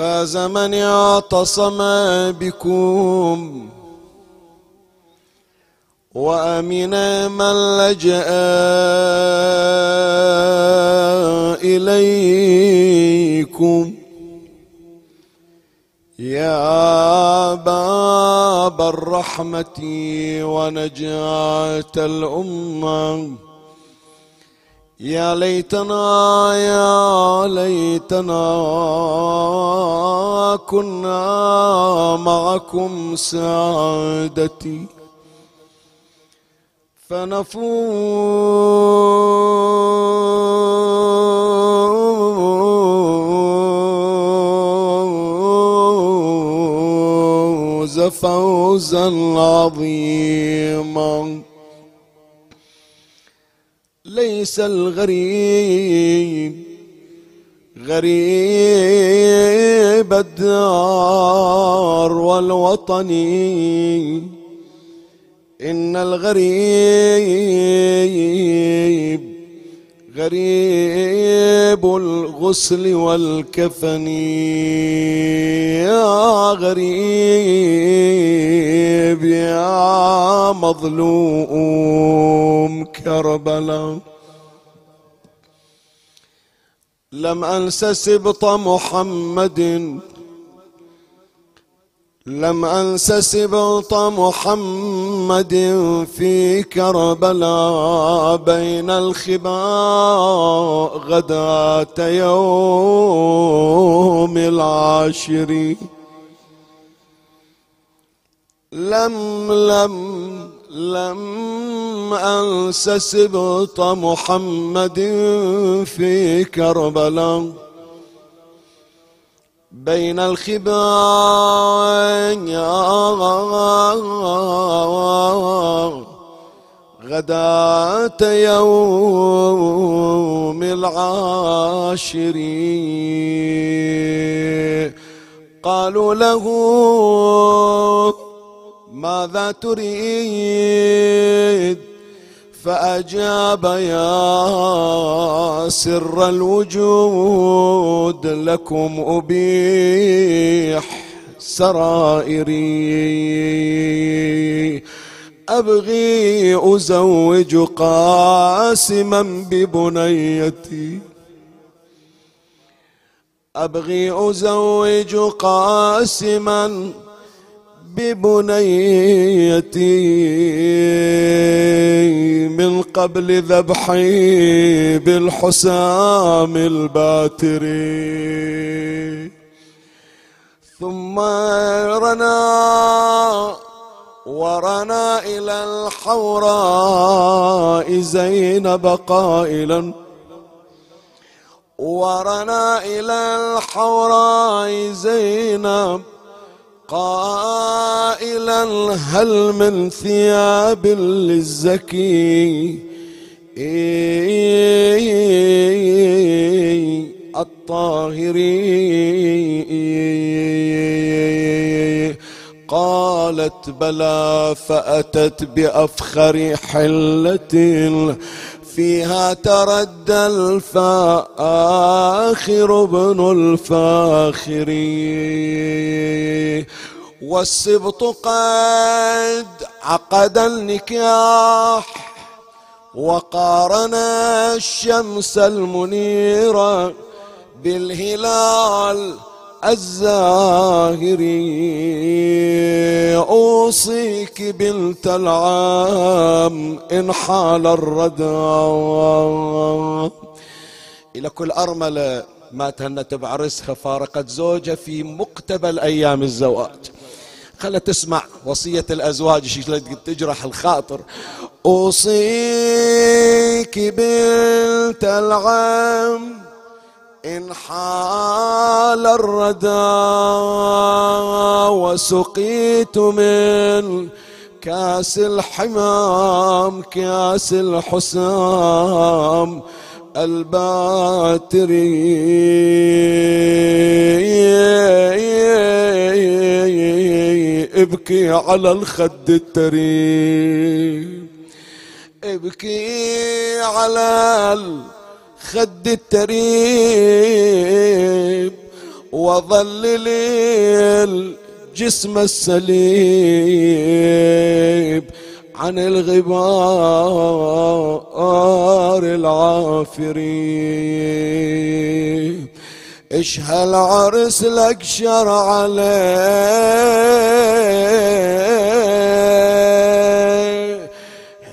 فاز من اعتصم بكم وأمن من لجأ إليكم. يا باب الرحمة ونجاه الأمة يا ليتنا يا ليتنا كنا معكم سعادتي فنفوز فوزا عظيما. ليس الغريب. غريب الدار والوطن. إن الغريب غريب الغسل والكفن. يا غريب يا مظلوم كربلاء لم أنس سبط محمد لم أنس سبط محمد في كربلاء بين الخباء غداة يوم العاشر. لم لم لم أنس سبط محمد في كربلاء بين الخباء غداة يوم العاشر قالوا له ماذا تريد؟ فأجاب يا سر الوجود لكم أبيح سرائري. أبغي أزوج قاسما ببنيتي. أبغي أزوج قاسما ببنيتي من قبل ذبحي بالحسام الباتري ثم رنا ورنا إلى الحوراء زينب قائلا. ورنا إلى الحوراء زينب قائلا هل من ثياب للزكي؟ الطاهرين. قالت بلى فأتت بأفخر حلة فيها تردى الفاخر ابن الفاخر. والسبط قد عقد النكاح وقارن الشمس المنيرة بالهلال الزاهري أوصيك بنت العام إن حال الردى. إلى كل أرملة ما تهنت بعرسها فارقت زوجها في مقتبل أيام الزواج. خلا تسمع وصية الأزواج شلون تجرح الخاطر. أوصيك بنت العام إن حال الردى وسقيت من كاس الحمام كاس الحسام الباتري. ابكي على الخد التريب ابكي على الخد التريب وظلل الجسم السليب عن الغبار العافري إيش هالعرس لك شر عليه.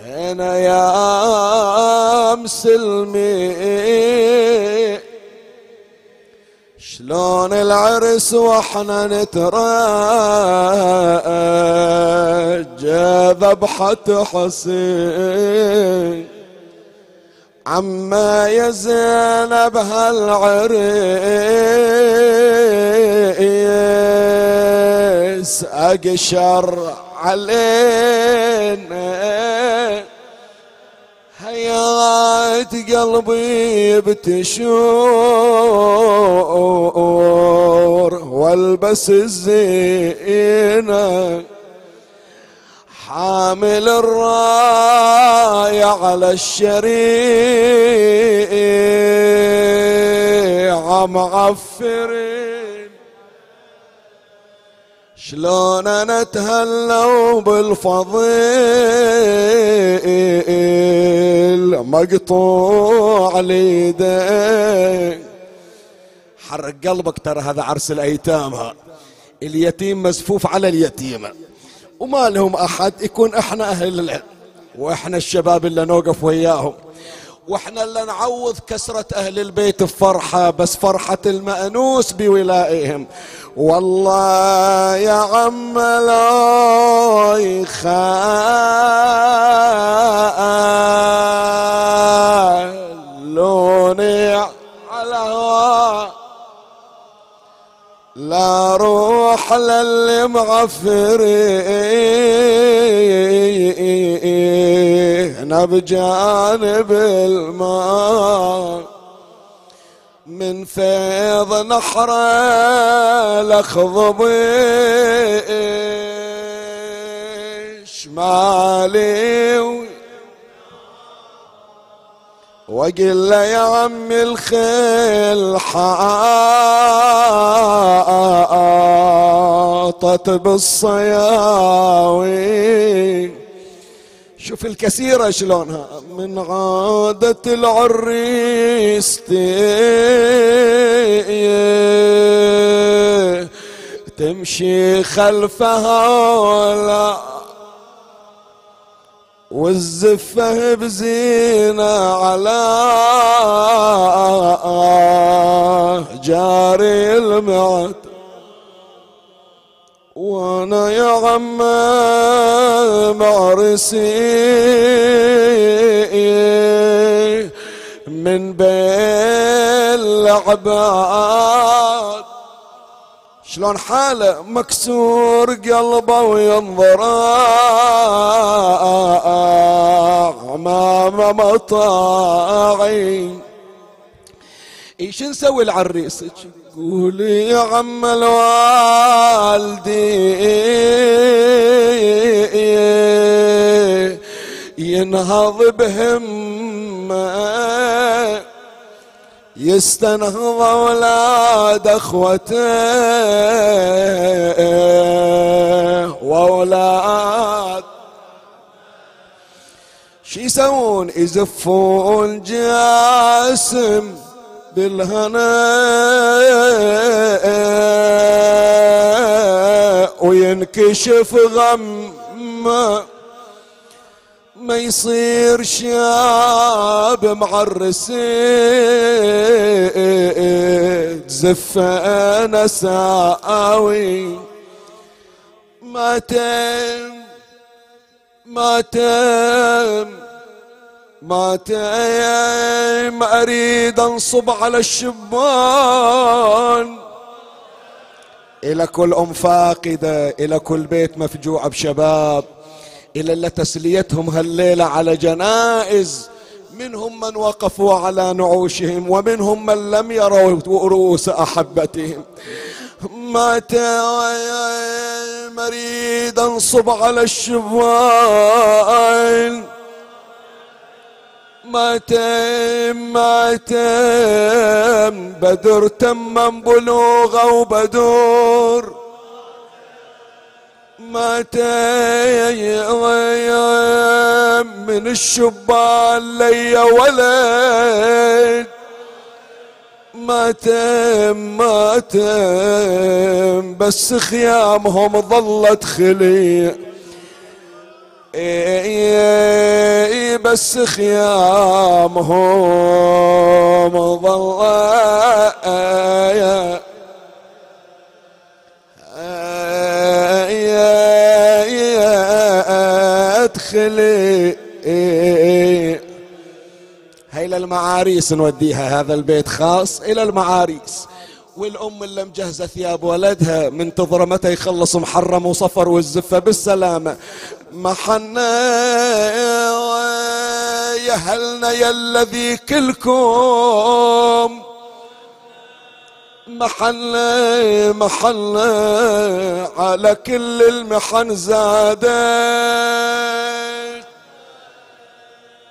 هنا يا مسلمي شلون العرس وإحنا نترجى ذبحة حسين. عما يا زينب هالعريس أقشر علينا. حياة قلبي بتشور والبس الزينة. حامل الراية على الشريعة معفرين. شلون أنا اتهلوا بالفضيل؟ مقطوع اليدين حرق قلبك ترى هذا عرس الأيتام ها. اليتيم مزفوف على اليتيمه وما لهم أحد يكون إحنا أهل العلم. وإحنا الشباب اللي نوقف وياهم. وإحنا اللي نعوض كسرة أهل البيت بفرحة بس فرحة المأنوس بولائهم. والله يا عم لا يخلوني على لا روح للي مغفرين بجانب الماء من فيض نحر الاخضب شمالي وقل له يا عم الخيل حاطت بالصياوي. شوف الكثيرة شلونها. من عادة العريس تمشي خلفها ولا والزفة بزينة على جاري المعد وأنا يا عم معرسي من بين العباد شلون حاله مكسور قلبه وينظر. امام مطاعي إيش نسوي العريس؟ قولي يا عم الوالدي. ينهض بهمة يستنهض أولاد أخوته وأولاد. شي يسوون؟ يزفون جاسم. بالهنا وينكشف غمه ما يصير شاب معرس زف أنا ساوي. ما تم ما تم ما تم أريد أنصب على الشبان. إلى كل أم فاقدة إلى كل بيت مفجوع بشباب. إلى اللي تسليتهم هالليلة على جنائز. منهم من وقفوا على نعوشهم ومنهم من لم يروا رؤوس أحبتهم. مات مريض أنصب على الشبان. ماتم ماتم بدر تمم بلوغه وبدور. متى من الشبان لي ولد. ما تم ما تم. بس خيامهم ظلت خلي اي بس خيامهم ظلت أدخلي. هاي للمعاريس نوديها هذا البيت خاص إلى المعاريس. والأم اللي مجهزة ثياب ولدها منتظرة متى يخلص محرم وصفر والزفة بالسلامة. محنا يا هلنا يا الذي كلكم. محلة محلة على كل المحن زادت.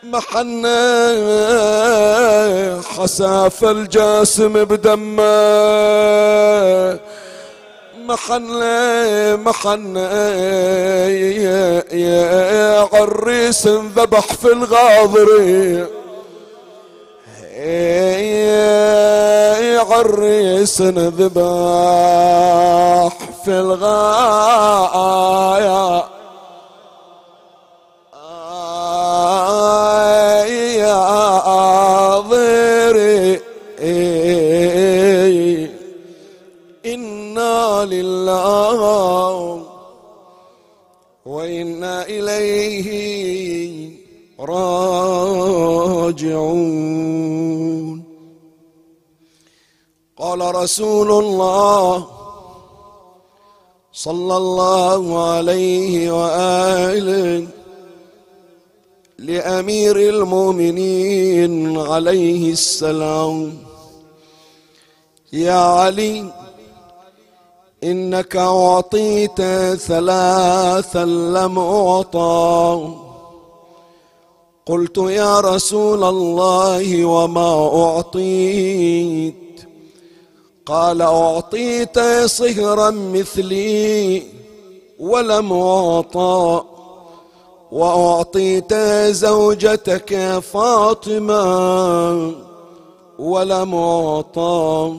محنة حساف الجاسم بدمه. محنة محنة يا, يا عريس انذبح في الغاضري عريس ذباح في الغاية. راجعون. قال رسول الله صلى الله عليه وآله لأمير المؤمنين عليه السلام. يا علي إنك أعطيت ثلاثا لم أعطى. قلت يا رسول الله وما أعطيت؟ قال أعطيت صهرا مثلي ولم أعطى. وأعطيت زوجتك فاطمة ولم أعطى.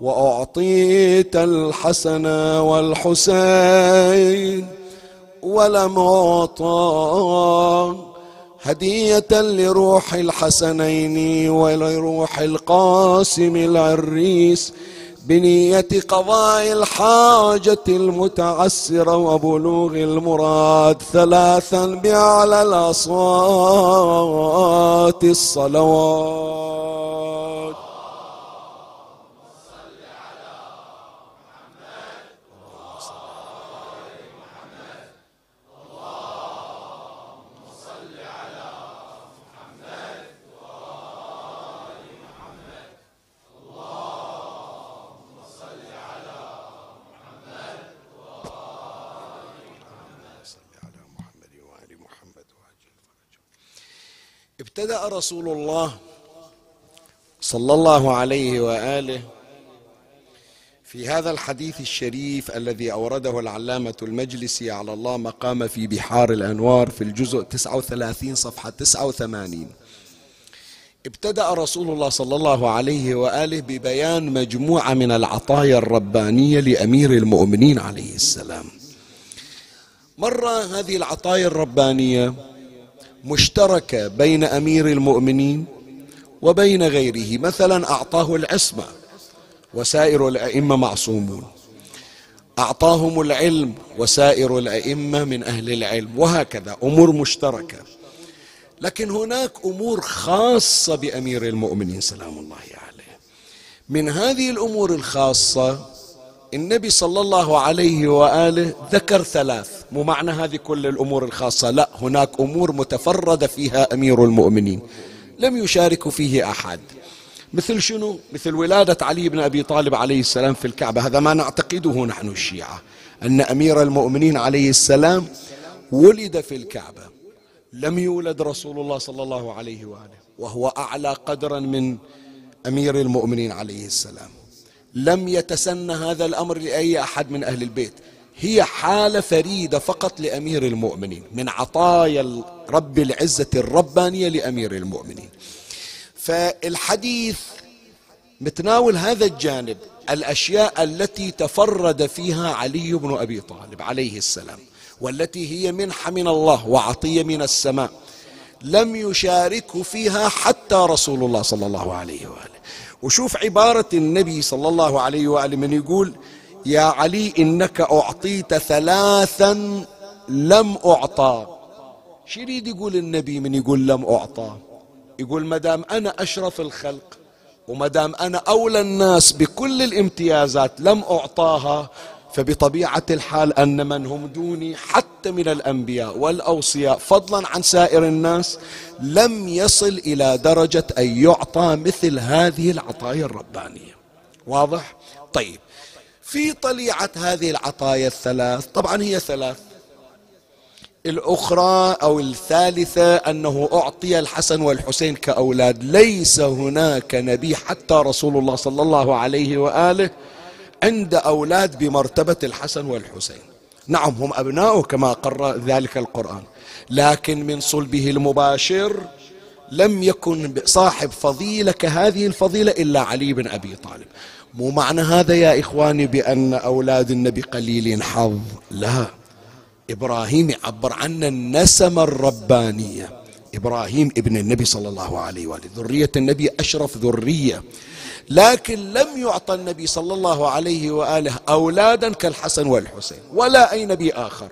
وأعطيت الحسن والحسين ولم أعطى. هدية لروح الحسنين ولروح القاسم العريس بنية قضاء الحاجة المتعسرة وبلوغ المراد ثلاثا بأعلى الأصوات الصلوات. ابتدأ رسول الله صلى الله عليه وآله في هذا الحديث الشريف الذي أورده العلامة المجلسي على الله مقام في بحار الأنوار في الجزء 39 صفحة 89 ابتدأ رسول الله صلى الله عليه وآله ببيان مجموعة من العطايا الربانية لأمير المؤمنين عليه السلام. مرة هذه العطايا الربانية مشتركه بين أمير المؤمنين وبين غيره. مثلا أعطاه العصمة وسائر الأئمة معصومون. أعطاهم العلم وسائر الأئمة من أهل العلم وهكذا أمور مشتركة. لكن هناك أمور خاصة بأمير المؤمنين سلام الله عليه. من هذه الأمور الخاصة النبي صلى الله عليه وآله ذكر ثلاث. مو معنى هذه كل الأمور الخاصة. لا هناك أمور متفرد فيها أمير المؤمنين. لم يشارك فيه أحد. مثل شنو؟ مثل ولادة علي بن أبي طالب عليه السلام في الكعبة. هذا ما نعتقده نحن الشيعة. أن أمير المؤمنين عليه السلام ولد في الكعبة. لم يولد رسول الله صلى الله عليه وآله. وهو أعلى قدرا من أمير المؤمنين عليه السلام. لم يتسنى هذا الأمر لأي أحد من أهل البيت. هي حالة فريدة فقط لأمير المؤمنين من عطايا رب العزة الربانية لأمير المؤمنين. فالحديث متناول هذا الجانب الأشياء التي تفرد فيها علي بن أبي طالب عليه السلام والتي هي منحه من الله وعطية من السماء لم يشاركه فيها حتى رسول الله صلى الله عليه وآله. وشوف عبارة النبي صلى الله عليه وآله من يقول يا علي إنك أعطيت ثلاثا لم أعطى. شو يريد يقول النبي من يقول لم أعطى؟ يقول ما دام أنا أشرف الخلق وما دام أنا أولى الناس بكل الامتيازات لم أعطاها فبطبيعة الحال أن من هم دوني حتى من الأنبياء والأوصياء فضلا عن سائر الناس لم يصل إلى درجة أن يعطى مثل هذه العطايا الربانية. واضح؟ طيب. في طليعة هذه العطايا الثلاث طبعا هي ثلاث. الأخرى أو الثالثة أنه أعطي الحسن والحسين كأولاد ليس هناك نبي حتى رسول الله صلى الله عليه وآله عند أولاد بمرتبة الحسن والحسين. نعم هم أبناؤه كما قرر ذلك القرآن. لكن من صلبه المباشر لم يكن صاحب فضيلة كهذه الفضيلة إلا علي بن أبي طالب. مو معنى هذا يا إخواني بأن أولاد النبي قليلين؟ حظ لا. إبراهيم يعبر عن النسمة الربانية. إبراهيم ابن النبي صلى الله عليه وآله. ذرية النبي أشرف ذرية. لكن لم يعطى النبي صلى الله عليه وآله أولادا كالحسن والحسين ولا أي نبي آخر.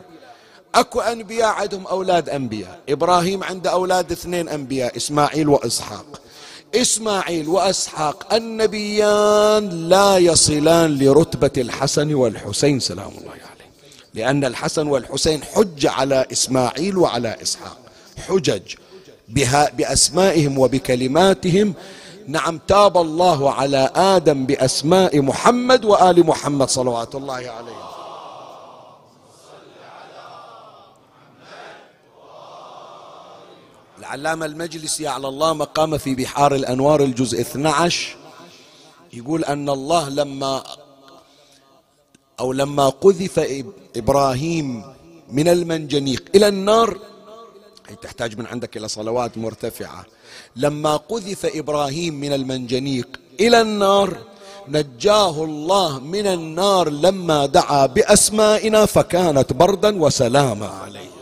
أكو أنبياء عندهم أولاد أنبياء. إبراهيم عنده أولاد اثنين أنبياء إسماعيل وإسحاق. إسماعيل وإسحاق النبيان لا يصلان لرتبة الحسن والحسين سلام الله عليه. لأن الحسن والحسين حج على إسماعيل وعلى إسحاق. حجج بها بأسمائهم وبكلماتهم نعم تاب الله على آدم بأسماء محمد وآل محمد صلوات الله عليه. العلامة المجلسي على الله مقام في بحار الأنوار الجزء 12 يقول أن الله لما أو لما قذف إبراهيم من المنجنيق إلى النار هي تحتاج من عندك إلى صلوات مرتفعة. لما قذف إبراهيم من المنجنيق إلى النار نجاه الله من النار لما دعا بأسمائنا فكانت بردا وسلاما عليه.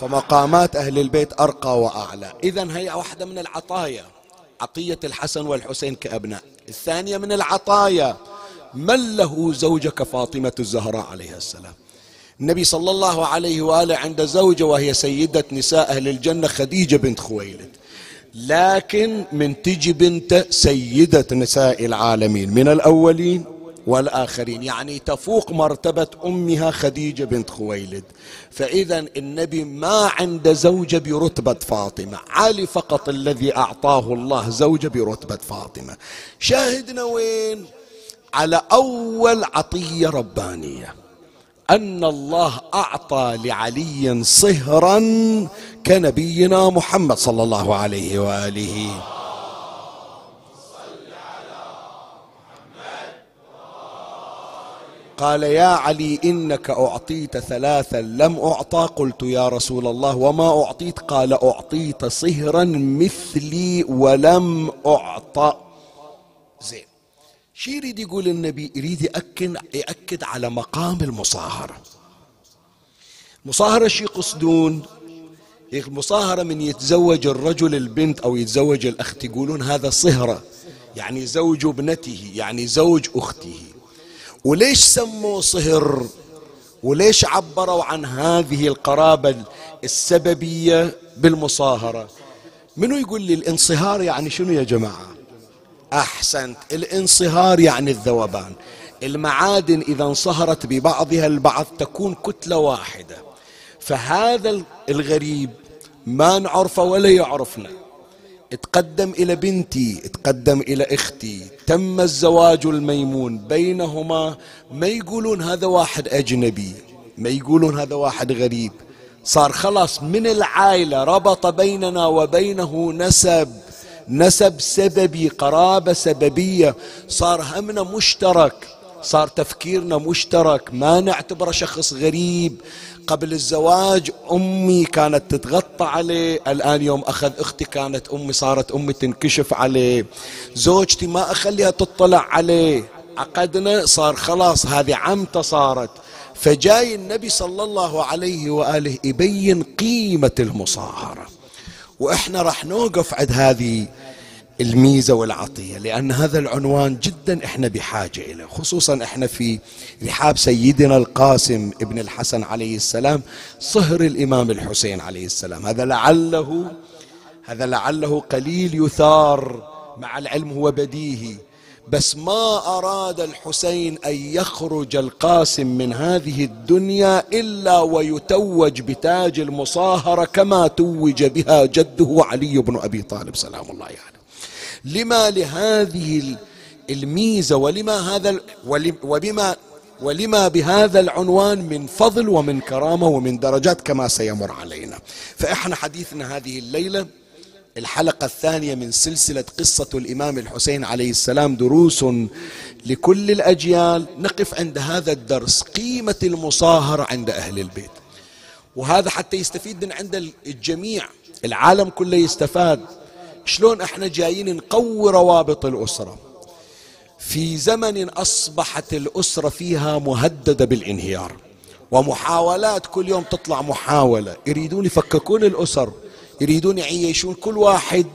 فمقامات أهل البيت أرقى وأعلى. إذا هي واحدة من العطايا عطية الحسن والحسين كأبناء. الثانية من العطايا من له زوجة كفاطمة الزهراء عليها السلام؟ النبي صلى الله عليه وآله عند زوجة وهي سيدة نساء أهل الجنة خديجة بنت خويلد. لكن من تجي بنت سيدة نساء العالمين من الأولين والآخرين. يعني تفوق مرتبة أمها خديجة بنت خويلد. فإذا النبي ما عنده زوجة برتبة فاطمة علي فقط الذي أعطاه الله زوجة برتبة فاطمة. شاهدنا وين؟ على أول عطية ربانية. أن الله أعطى لعلي صهرا كنبينا محمد صلى الله عليه وآله. قال يا علي إنك أعطيت ثلاثا لم أعطى. قلت يا رسول الله وما أعطيت؟ قال أعطيت صهرا مثلي ولم أعطى زين. شي يريد يقول النبي يريد يأكد, يأكد على مقام المصاهرة. مصاهرة شي يقصدون المصاهرة من يتزوج الرجل البنت أو يتزوج الأخت يقولون هذا صهرة يعني زوج ابنته يعني زوج أخته. وليش سموه صهر؟ وليش عبروا عن هذه القرابة السببية بالمصاهرة؟ منو يقول لي الانصهار يعني شنو يا جماعة؟ أحسنت. الانصهار يعني الذوبان. المعادن إذا انصهرت ببعضها البعض تكون كتلة واحدة. فهذا الغريب ما نعرفه ولا يعرفنا. تقدم إلى بنتي تقدم إلى أختي. تم الزواج الميمون. بينهما ما يقولون هذا واحد أجنبي ما يقولون هذا واحد غريب. صار خلاص من العائلة ربط بيننا وبينه نسب. نسب سببي قرابة سببية. صار همنا مشترك صار تفكيرنا مشترك. ما نعتبره شخص غريب. قبل الزواج أمي كانت تتغطى عليه. الآن يوم أخذ أختي كانت أمي صارت أمي تنكشف عليه. زوجتي ما أخليها تطلع عليه. عقدنا صار خلاص هذه عمته صارت. فجاي النبي صلى الله عليه وآله يبين قيمة المصاهرة. وإحنا راح نوقف عند هذه الميزة والعطية لأن هذا العنوان جدا إحنا بحاجة إليه خصوصا إحنا في رحاب سيدنا القاسم ابن الحسن عليه السلام صهر الإمام الحسين عليه السلام. هذا لعله هذا لعله قليل يثار مع العلم هو بديهي. بس ما أراد الحسين أن يخرج القاسم من هذه الدنيا إلا ويتوج بتاج المصاهرة كما توج بها جده علي بن أبي طالب سلام الله عليه يعني. لما لهذه الميزة ولما هذا وبما ولما بهذا العنوان من فضل ومن كرامة ومن درجات كما سيمر علينا فإحنا حديثنا هذه الليلة الحلقة الثانية من سلسلة قصة الإمام الحسين عليه السلام دروس لكل الأجيال. نقف عند هذا الدرس قيمة المصاهرة عند أهل البيت. وهذا حتى يستفيد من عند الجميع. العالم كله يستفاد. شلون إحنا جايين نقوي روابط الأسرة؟ في زمن أصبحت الأسرة فيها مهددة بالانهيار ومحاولات كل يوم تطلع محاولة. يريدون يفككون الأسر. يريدون يعيشون كل واحد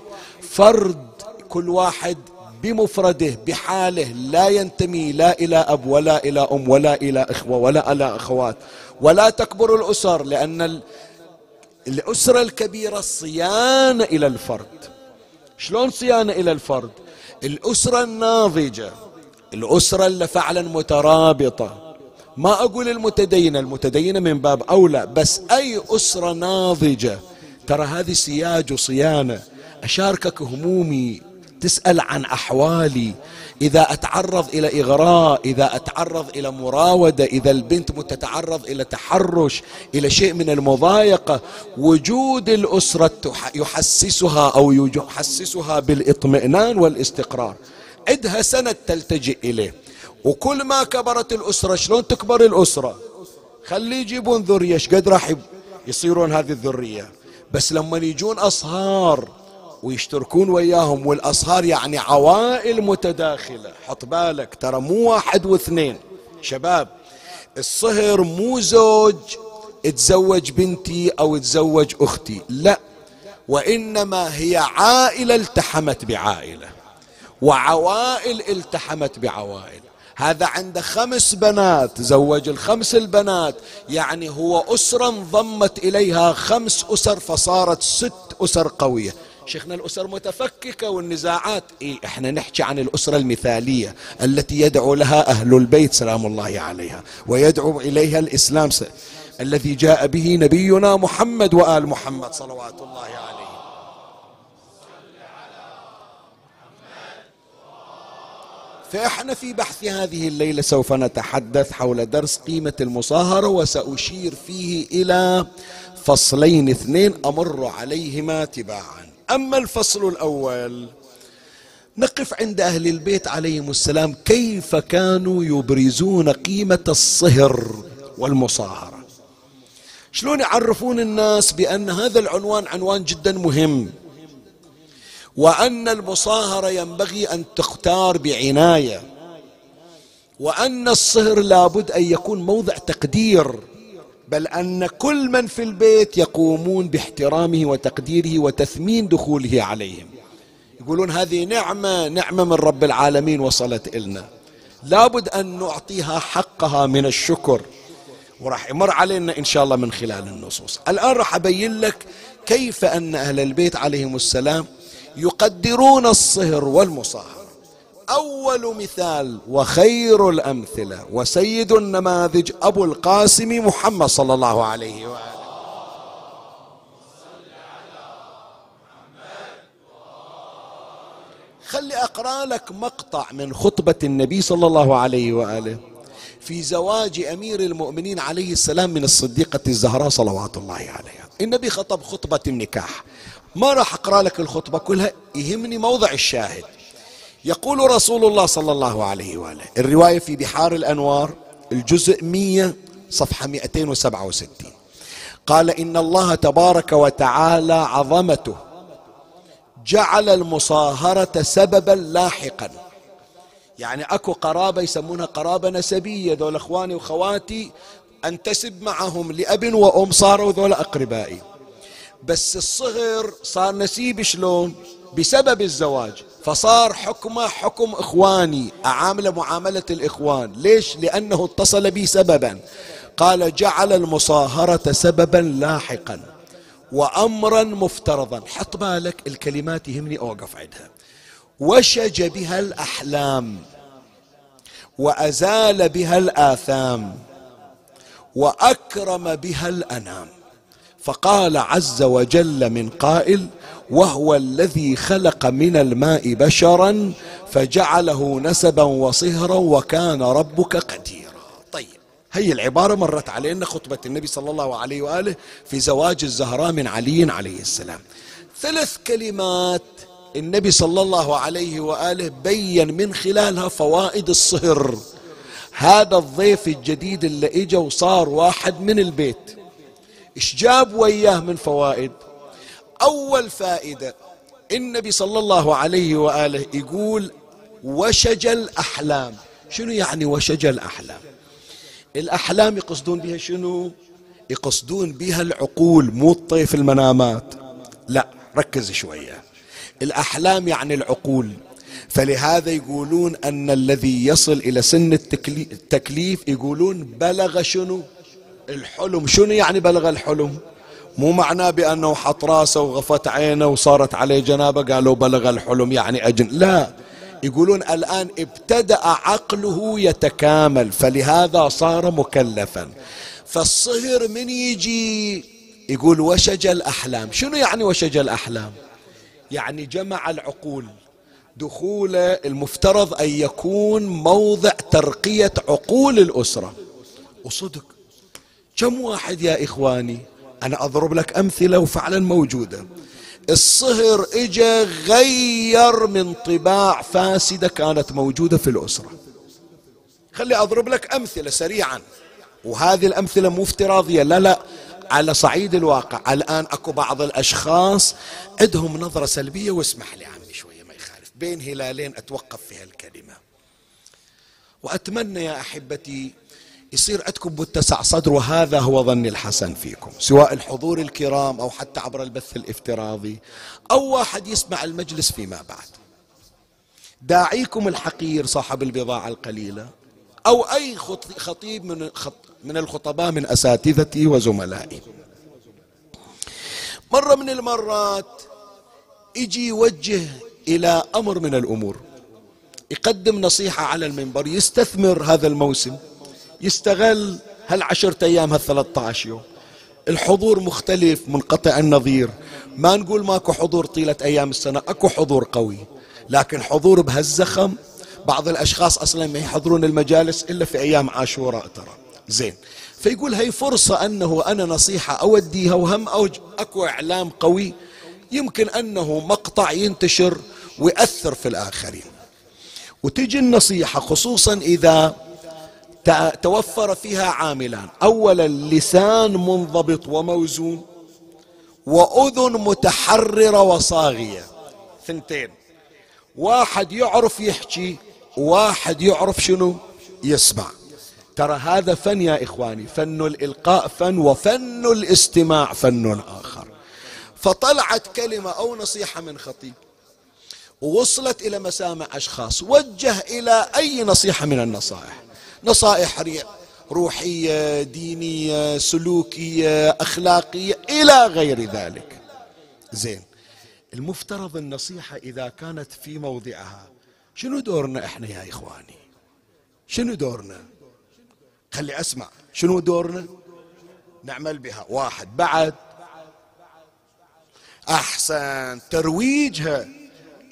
فرد كل واحد بمفرده بحاله لا ينتمي لا إلى أب ولا إلى أم ولا إلى إخوة ولا إلى أخوات. ولا تكبر الأسر لأن الأسرة الكبيرة صيانة إلى الفرد. شلون صيانة إلى الفرد؟ الأسرة الناضجة الأسرة اللي فعلا مترابطة. ما أقول المتدينة المتدينة من باب أولى بس أي أسرة ناضجة ترى هذه سياج وصيانة. أشاركك همومي تسأل عن أحوالي. إذا أتعرض إلى إغراء إذا أتعرض إلى مراودة إذا البنت تتعرض إلى تحرش إلى شيء من المضايقة وجود الأسرة يحسسها أو يحسسها بالإطمئنان والاستقرار. عدها سند تلتجئ إليه. وكل ما كبرت الأسرة شلون تكبر الأسرة؟ خلي يجيبون ذرية إيش قد راح يصيرون هذه الذرية؟ بس لما يجون أصهار ويشتركون وياهم والأصهار يعني عوائل متداخلة. حط بالك ترى مو واحد واثنين. شباب الصهر مو زوج تزوج بنتي أو تزوج أختي لا. وإنما هي عائلة التحمت بعائلة وعوائل التحمت بعوائل. هذا عنده خمس بنات زوج الخمس البنات يعني هو أسرة انضمت إليها خمس أسر فصارت ست أسر قوية. شيخنا الأسر متفككة والنزاعات. إيه إحنا نحكي عن الأسرة المثالية التي يدعو لها أهل البيت سلام الله عليها ويدعو إليها الإسلام الذي جاء به نبينا محمد وآل محمد صلوات الله عليه. فإحنا في بحث هذه الليلة سوف نتحدث حول درس قيمة المصاهرة وسأشير فيه إلى فصلين اثنين أمر عليهما تباعا. أما الفصل الأول نقف عند أهل البيت عليهم السلام كيف كانوا يبرزون قيمة الصهر والمصاهرة؟ شلون يعرفون الناس بأن هذا العنوان عنوان جدا مهم؟ وأن المصاهرة ينبغي أن تختار بعناية وأن الصهر لابد أن يكون موضع تقدير بل أن كل من في البيت يقومون باحترامه وتقديره وتثمين دخوله عليهم. يقولون هذه نعمة نعمة من رب العالمين وصلت إلنا. لابد أن نعطيها حقها من الشكر. وراح يمر علينا إن شاء الله من خلال النصوص. الآن راح أبين لك كيف أن أهل البيت عليهم السلام يقدرون الصهر والمصاهرة أول مثال وخير الأمثلة وسيد النماذج أبو القاسم محمد صلى الله عليه وآله. خلي أقرأ لك مقطع من خطبة النبي صلى الله عليه وآله في زواج أمير المؤمنين عليه السلام من الصديقة الزهراء صلوات الله عليها. النبي خطب خطبة النكاح. ما راح أقرأ لك الخطبة كلها يهمني موضع الشاهد. يقول رسول الله صلى الله عليه وآله الرواية في بحار الأنوار الجزء 100 صفحة 267 قال إن الله تبارك وتعالى عظمته جعل المصاهرة سببا لاحقا. يعني أكو قرابة يسمونها قرابة نسبية ذول إخواني وخواتي أنتسب معهم لأب وأم صاروا ذول أقربائي. بس الصهر صار نسيب شلون؟ بسبب الزواج. فصار حكمه حكم إخواني أعامله معاملة الإخوان. ليش؟ لأنه اتصل بي سببا. قال جعل المصاهرة سببا لاحقا وامرا مفترضا. حط بالك الكلمات يهمني أوقف عندها وشج بها الأحلام وأزال بها الآثام وأكرم بها الأنام. فقال عز وجل من قائل وهو الذي خلق من الماء بشرا فجعله نسبا وصهرا وكان ربك قديرا. طيب هي العبارة مرت علينا خطبة النبي صلى الله عليه وآله في زواج الزهراء من علي عليه السلام. ثلاث كلمات النبي صلى الله عليه وآله بين من خلالها فوائد الصهر. هذا الضيف الجديد اللي اجى وصار واحد من البيت. إيش جاب وياه من فوائد؟ أول فائدة النبي صلى الله عليه وآله يقول وشج الأحلام. شنو يعني وشج الأحلام؟ الأحلام يقصدون بها شنو؟ يقصدون بها العقول مو الطيف المنامات. لا ركز شوية. الأحلام يعني العقول. فلهذا يقولون أن الذي يصل إلى سن التكليف يقولون بلغ شنو؟ الحلم. شنو يعني بلغ الحلم؟ مو معناه بأنه حط راسه وغفت عينه وصارت عليه جنابة؟ قالوا بلغ الحلم يعني أجن. لا. يقولون الآن ابتدأ عقله يتكامل فلهذا صار مكلفا. فالصهر من يجي؟ يقول وشج الأحلام. شنو يعني وشج الأحلام؟ يعني جمع العقول. دخوله المفترض أن يكون موضع ترقية عقول الأسرة. وصدق. كم واحد يا إخواني؟ أنا أضرب لك أمثلة وفعلا موجودة. الصهر إجا غير من طباع فاسدة كانت موجودة في الأسرة. خلي أضرب لك أمثلة سريعا. وهذه الأمثلة مو افتراضية لا لا. على صعيد الواقع. الآن أكو بعض الأشخاص عندهم نظرة سلبية. واسمح لي عمي شوية ما يخالف. بين هلالين أتوقف في هالكلمة. وأتمنى يا أحبتي يصير عندكم متسع صدر وهذا هو ظني الحسن فيكم سواء الحضور الكرام أو حتى عبر البث الافتراضي أو واحد يسمع المجلس فيما بعد. داعيكم الحقير صاحب البضاعة القليلة أو أي خطيب من من الخطباء من أساتذتي وزملائي. مرة من المرات يجي يوجه إلى أمر من الأمور يقدم نصيحة على المنبر يستثمر هذا الموسم. يستغل هالعشرة أيام هالثلاثة عشر يوم. الحضور مختلف منقطع النظير. ما نقول ماكو حضور طيلة أيام السنة أكو حضور قوي. لكن حضور بهالزخم بعض الأشخاص أصلا ما يحضرون المجالس إلا في أيام عاشوراء ترى. زين. فيقول هي فرصة أنه أنا نصيحة أوديها وهم أوج أكو إعلام قوي يمكن أنه مقطع ينتشر ويأثر في الآخرين. وتجي النصيحة خصوصا إذا توفر فيها عاملان أولا لسان منضبط وموزون وأذن متحررة وصاغية. ثنتين. واحد يعرف يحكي واحد يعرف شنو يسمع. ترى هذا فن يا إخواني فن الإلقاء فن وفن الاستماع فن آخر. فطلعت كلمة أو نصيحة من خطيب ووصلت إلى مسامع أشخاص وجه إلى أي نصيحة من النصائح. نصائح روحية دينية سلوكية أخلاقية إلى غير ذلك. زين. المفترض النصيحة إذا كانت في موضعها. شنو دورنا إحنا يا إخواني؟ شنو دورنا؟ خلي أسمع. شنو دورنا؟ نعمل بها. واحد بعد. أحسن. ترويجها.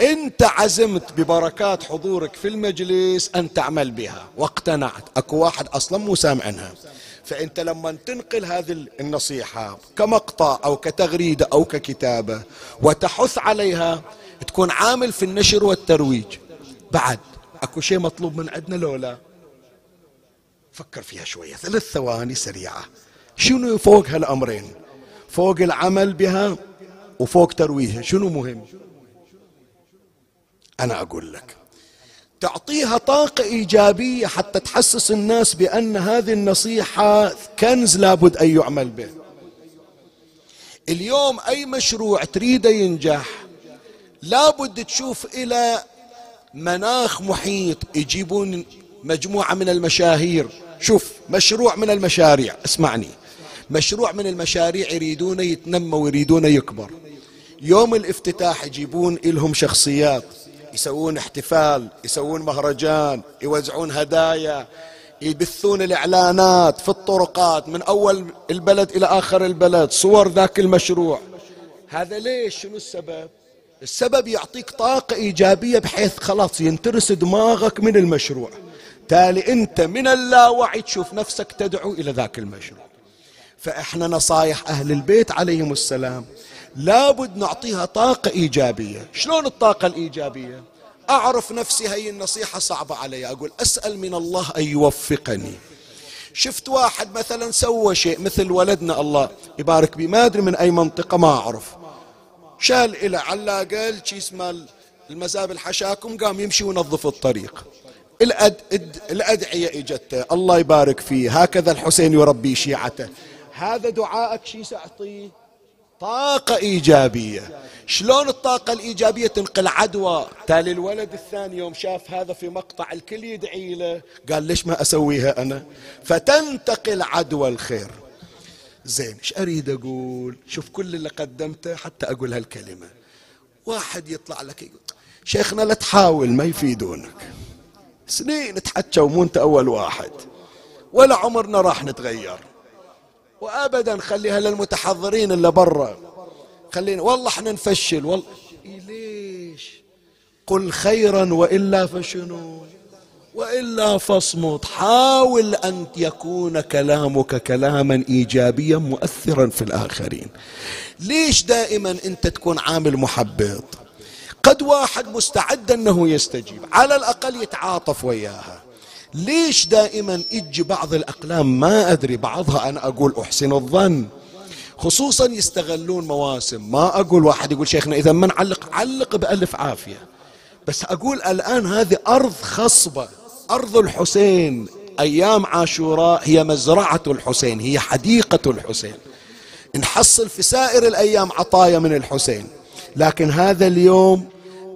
انت عزمت ببركات حضورك في المجلس ان تعمل بها واقتنعت. اكو واحد أصلا مو سامعنها فانت لما تنقل هذه النصيحة كمقطع أو كتغريدة أو ككتابة وتحث عليها تكون عامل في النشر والترويج. بعد اكو شيء مطلوب من عندنا لو لا؟ فكر فيها شوية. ثلاث ثواني سريعة. شنو فوق هالأمرين؟ فوق العمل بها وفوق ترويجها. شنو مهم؟ أنا أقول لك. تعطيها طاقة إيجابية حتى تحسس الناس بأن هذه النصيحة كنز لابد أن يعمل به. اليوم أي مشروع تريده ينجح لابد تشوف إلى مناخ محيط يجيبون مجموعة من المشاهير. شوف مشروع من المشاريع. اسمعني. مشروع من المشاريع يريدون يتنمى ويريدون يكبر. يوم الافتتاح يجيبون إلهم شخصيات. يسوون احتفال يسوون مهرجان يوزعون هدايا يبثون الإعلانات في الطرقات من أول البلد إلى آخر البلد صور ذاك المشروع. هذا ليش؟ شنو السبب؟ السبب يعطيك طاقة إيجابية بحيث خلاص ينترس دماغك من المشروع. تالي أنت من اللاوعي تشوف نفسك تدعو إلى ذاك المشروع. فإحنا نصايح أهل البيت عليهم السلام. لابد نعطيها طاقة إيجابية. شلون الطاقة الإيجابية؟ أعرف نفسي هي النصيحة صعبة علي. أقول أسأل من الله أن يوفقني. شفت واحد مثلا سوى شيء مثل ولدنا الله. يبارك بي ما أدري من أي منطقة ما أعرف. شال إلى علاقة شي اسمه المزاب الحشاكم قام يمشي وينظف الطريق. الأد... الأدعية إجته. الله يبارك فيه. هكذا الحسين يربي شيعته. هذا دعائك شي سأعطيه؟ طاقة إيجابية. شلون الطاقة الإيجابية تنقل عدوى؟ تالي الولد الثاني يوم شاف هذا في مقطع الكل يدعي له. قال ليش ما أسويها أنا؟ فتنتقل عدوى الخير. زين إيش أريد أقول؟ شوف كل اللي قدمته حتى أقول هالكلمة. واحد يطلع لك يقول شيخنا لا تحاول ما يفيدونك. سنين تحكى ومو أنت أول واحد. ولا عمرنا راح نتغير. وابدا خليها للمتحضرين اللي برا. خلينا والله إحنا نفشل والله. ليش؟ قل خيرا وإلا فشنو؟ وإلا فاصمت. حاول أن يكون كلامك كلاما ايجابيا مؤثرا في الآخرين. ليش دائما أنت تكون عامل محبط؟ قد واحد مستعد أنه يستجيب على الأقل يتعاطف وياها. ليش دائما يجي بعض الأقلام؟ ما أدري بعضها أنا أقول أحسن الظن. خصوصا يستغلون مواسم. ما أقول واحد يقول شيخنا إذا ما نعلق علق بألف عافية. بس أقول الآن هذه أرض خصبة. أرض الحسين. أيام عاشوراء هي مزرعة الحسين هي حديقة الحسين. نحصل في سائر الأيام عطايا من الحسين. لكن هذا اليوم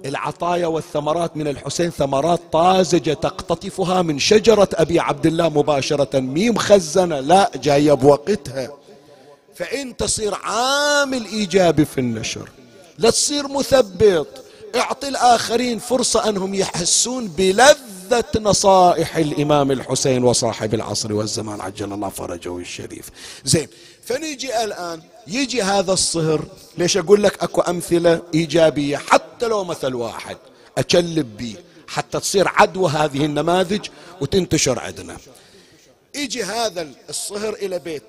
العطايا والثمرات من الحسين ثمرات طازجة تقتطفها من شجرة أبي عبد الله مباشرة. مي مخزنة لا جاية بوقتها. فإنت تصير عامل إيجابي في النشر لا تصير مثبط اعطي الآخرين فرصة أنهم يحسون بلذة نصائح الإمام الحسين وصاحب العصر والزمان. عجل الله فرجه الشريف. زين فنيجي الآن يجي هذا الصهر ليش أقول لك أكو أمثلة إيجابية؟ حتى لو مثل واحد أكلب بيه حتى تصير عدوى هذه النماذج وتنتشر عندنا. يجي هذا الصهر إلى بيت.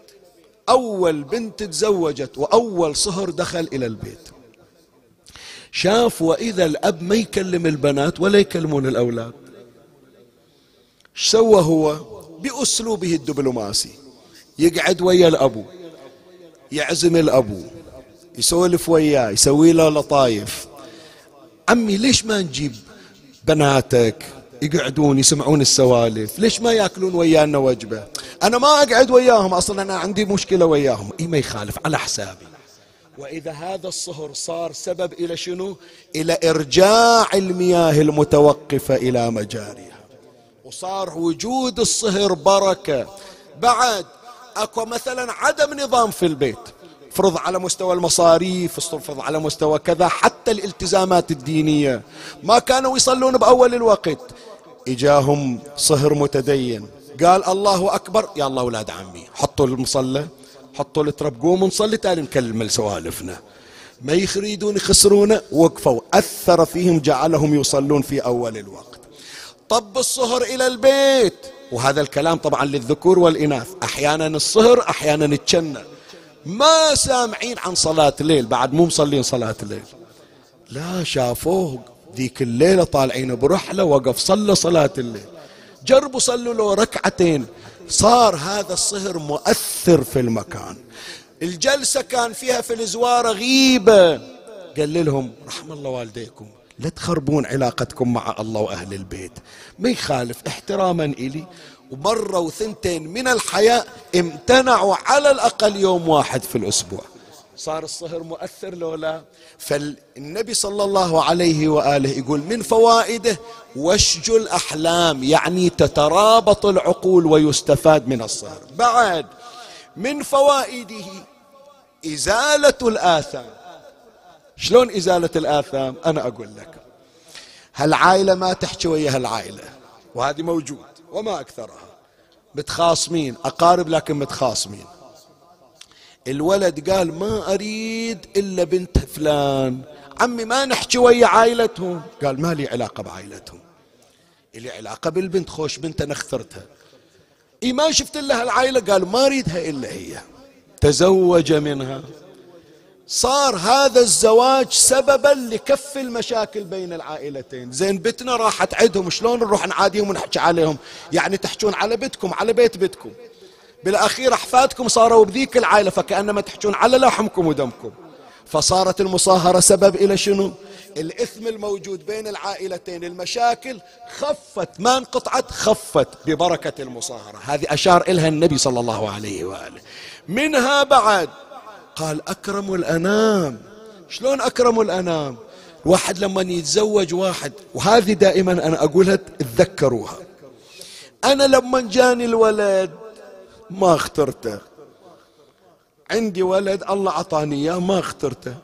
أول بنت تزوجت وأول صهر دخل إلى البيت. شاف وإذا الأب ما يكلم البنات ولا يكلمون الأولاد. إيش سوى هو؟ بأسلوبه الدبلوماسي. يقعد ويا الأبو. يعزم الأبو يسولف وياه يسوي له لطايف. عمي ليش ما نجيب بناتك يقعدون يسمعون السوالف؟ ليش ما يأكلون ويانا وجبة؟ أنا ما أقعد وياهم أصلا أنا عندي مشكلة وياهم. اي ما يخالف على حسابي. وإذا هذا الصهر صار سبب إلى شنو؟ إلى إرجاع المياه المتوقفة إلى مجاريها. وصار وجود الصهر بركة. بعد أكو مثلا عدم نظام في البيت. فرض على مستوى المصاريف فرض على مستوى كذا حتى الالتزامات الدينية. ما كانوا يصلون بأول الوقت. إجاهم صهر متدين. قال الله أكبر يا الله أولاد عمي حطوا المصلى حطوا التراب قوموا نصلي تالي نكمل سوالفنا. ما يريدون يخسرونه وقفوا. أثر فيهم جعلهم يصلون في أول الوقت. طب الصهر إلى البيت. وهذا الكلام طبعا للذكور والإناث. أحيانا الصهر أحيانا التشنة ما سامعين عن صلاة الليل بعد مو مصلين صلاة الليل لا شافوه ذيك الليلة طالعين برحلة وقف صلى صلاة الليل. جربوا صلوا له ركعتين. صار هذا الصهر مؤثر في المكان. الجلسة كان فيها في الزوارة غيبة. قال لهم رحم الله والديكم. لا تخربون علاقتكم مع الله وأهل البيت. ما يخالف احتراما إلي. ومرة وثنتين من الحياة امتنعوا على الأقل يوم واحد في الأسبوع. صار الصهر مؤثر لو لا؟ فالنبي صلى الله عليه وآله يقول من فوائده وشج الأحلام يعني تترابط العقول ويستفاد من الصهر. بعد من فوائده إزالة الآثام. شلون إزالة الآثام؟ أنا أقول لك. هالعائلة ما تحكي ويا هالعائلة وهذه موجود وما أكثرها. متخاصمين أقارب لكن متخاصمين. الولد قال ما أريد إلا بنت فلان. عمي ما نحكي ويا عائلتهم. قال ما لي علاقة بعائلتهم. لي علاقة بالبنت خوش بنت أنا اخترتها. إي ما شفت لها العائلة قال ما أريدها إلا هي. تزوج منها. صار هذا الزواج سببا لكف المشاكل بين العائلتين. زين بتنا راحت عندهم شلون نروح نعاديهم ونحكي عليهم؟ يعني تحجون على بيتكم على بيت بيتكم. بالأخير أحفادكم صاروا بذيك العائلة فكأنما تحجون على لحمكم ودمكم. فصارت المصاهرة سبب إلى شنو؟ الإثم الموجود بين العائلتين. المشاكل خفت ما انقطعت خفت ببركة المصاهرة. هذه أشار إلها النبي صلى الله عليه وآله. منها بعد قال أكرم الأنام. شلون أكرم الأنام؟ واحد لما يتزوج واحد وهذه دائما أنا أقولها تذكروها. أنا لما جاني الولد ما اخترته. عندي ولد الله عطاني إياه ما اخترته.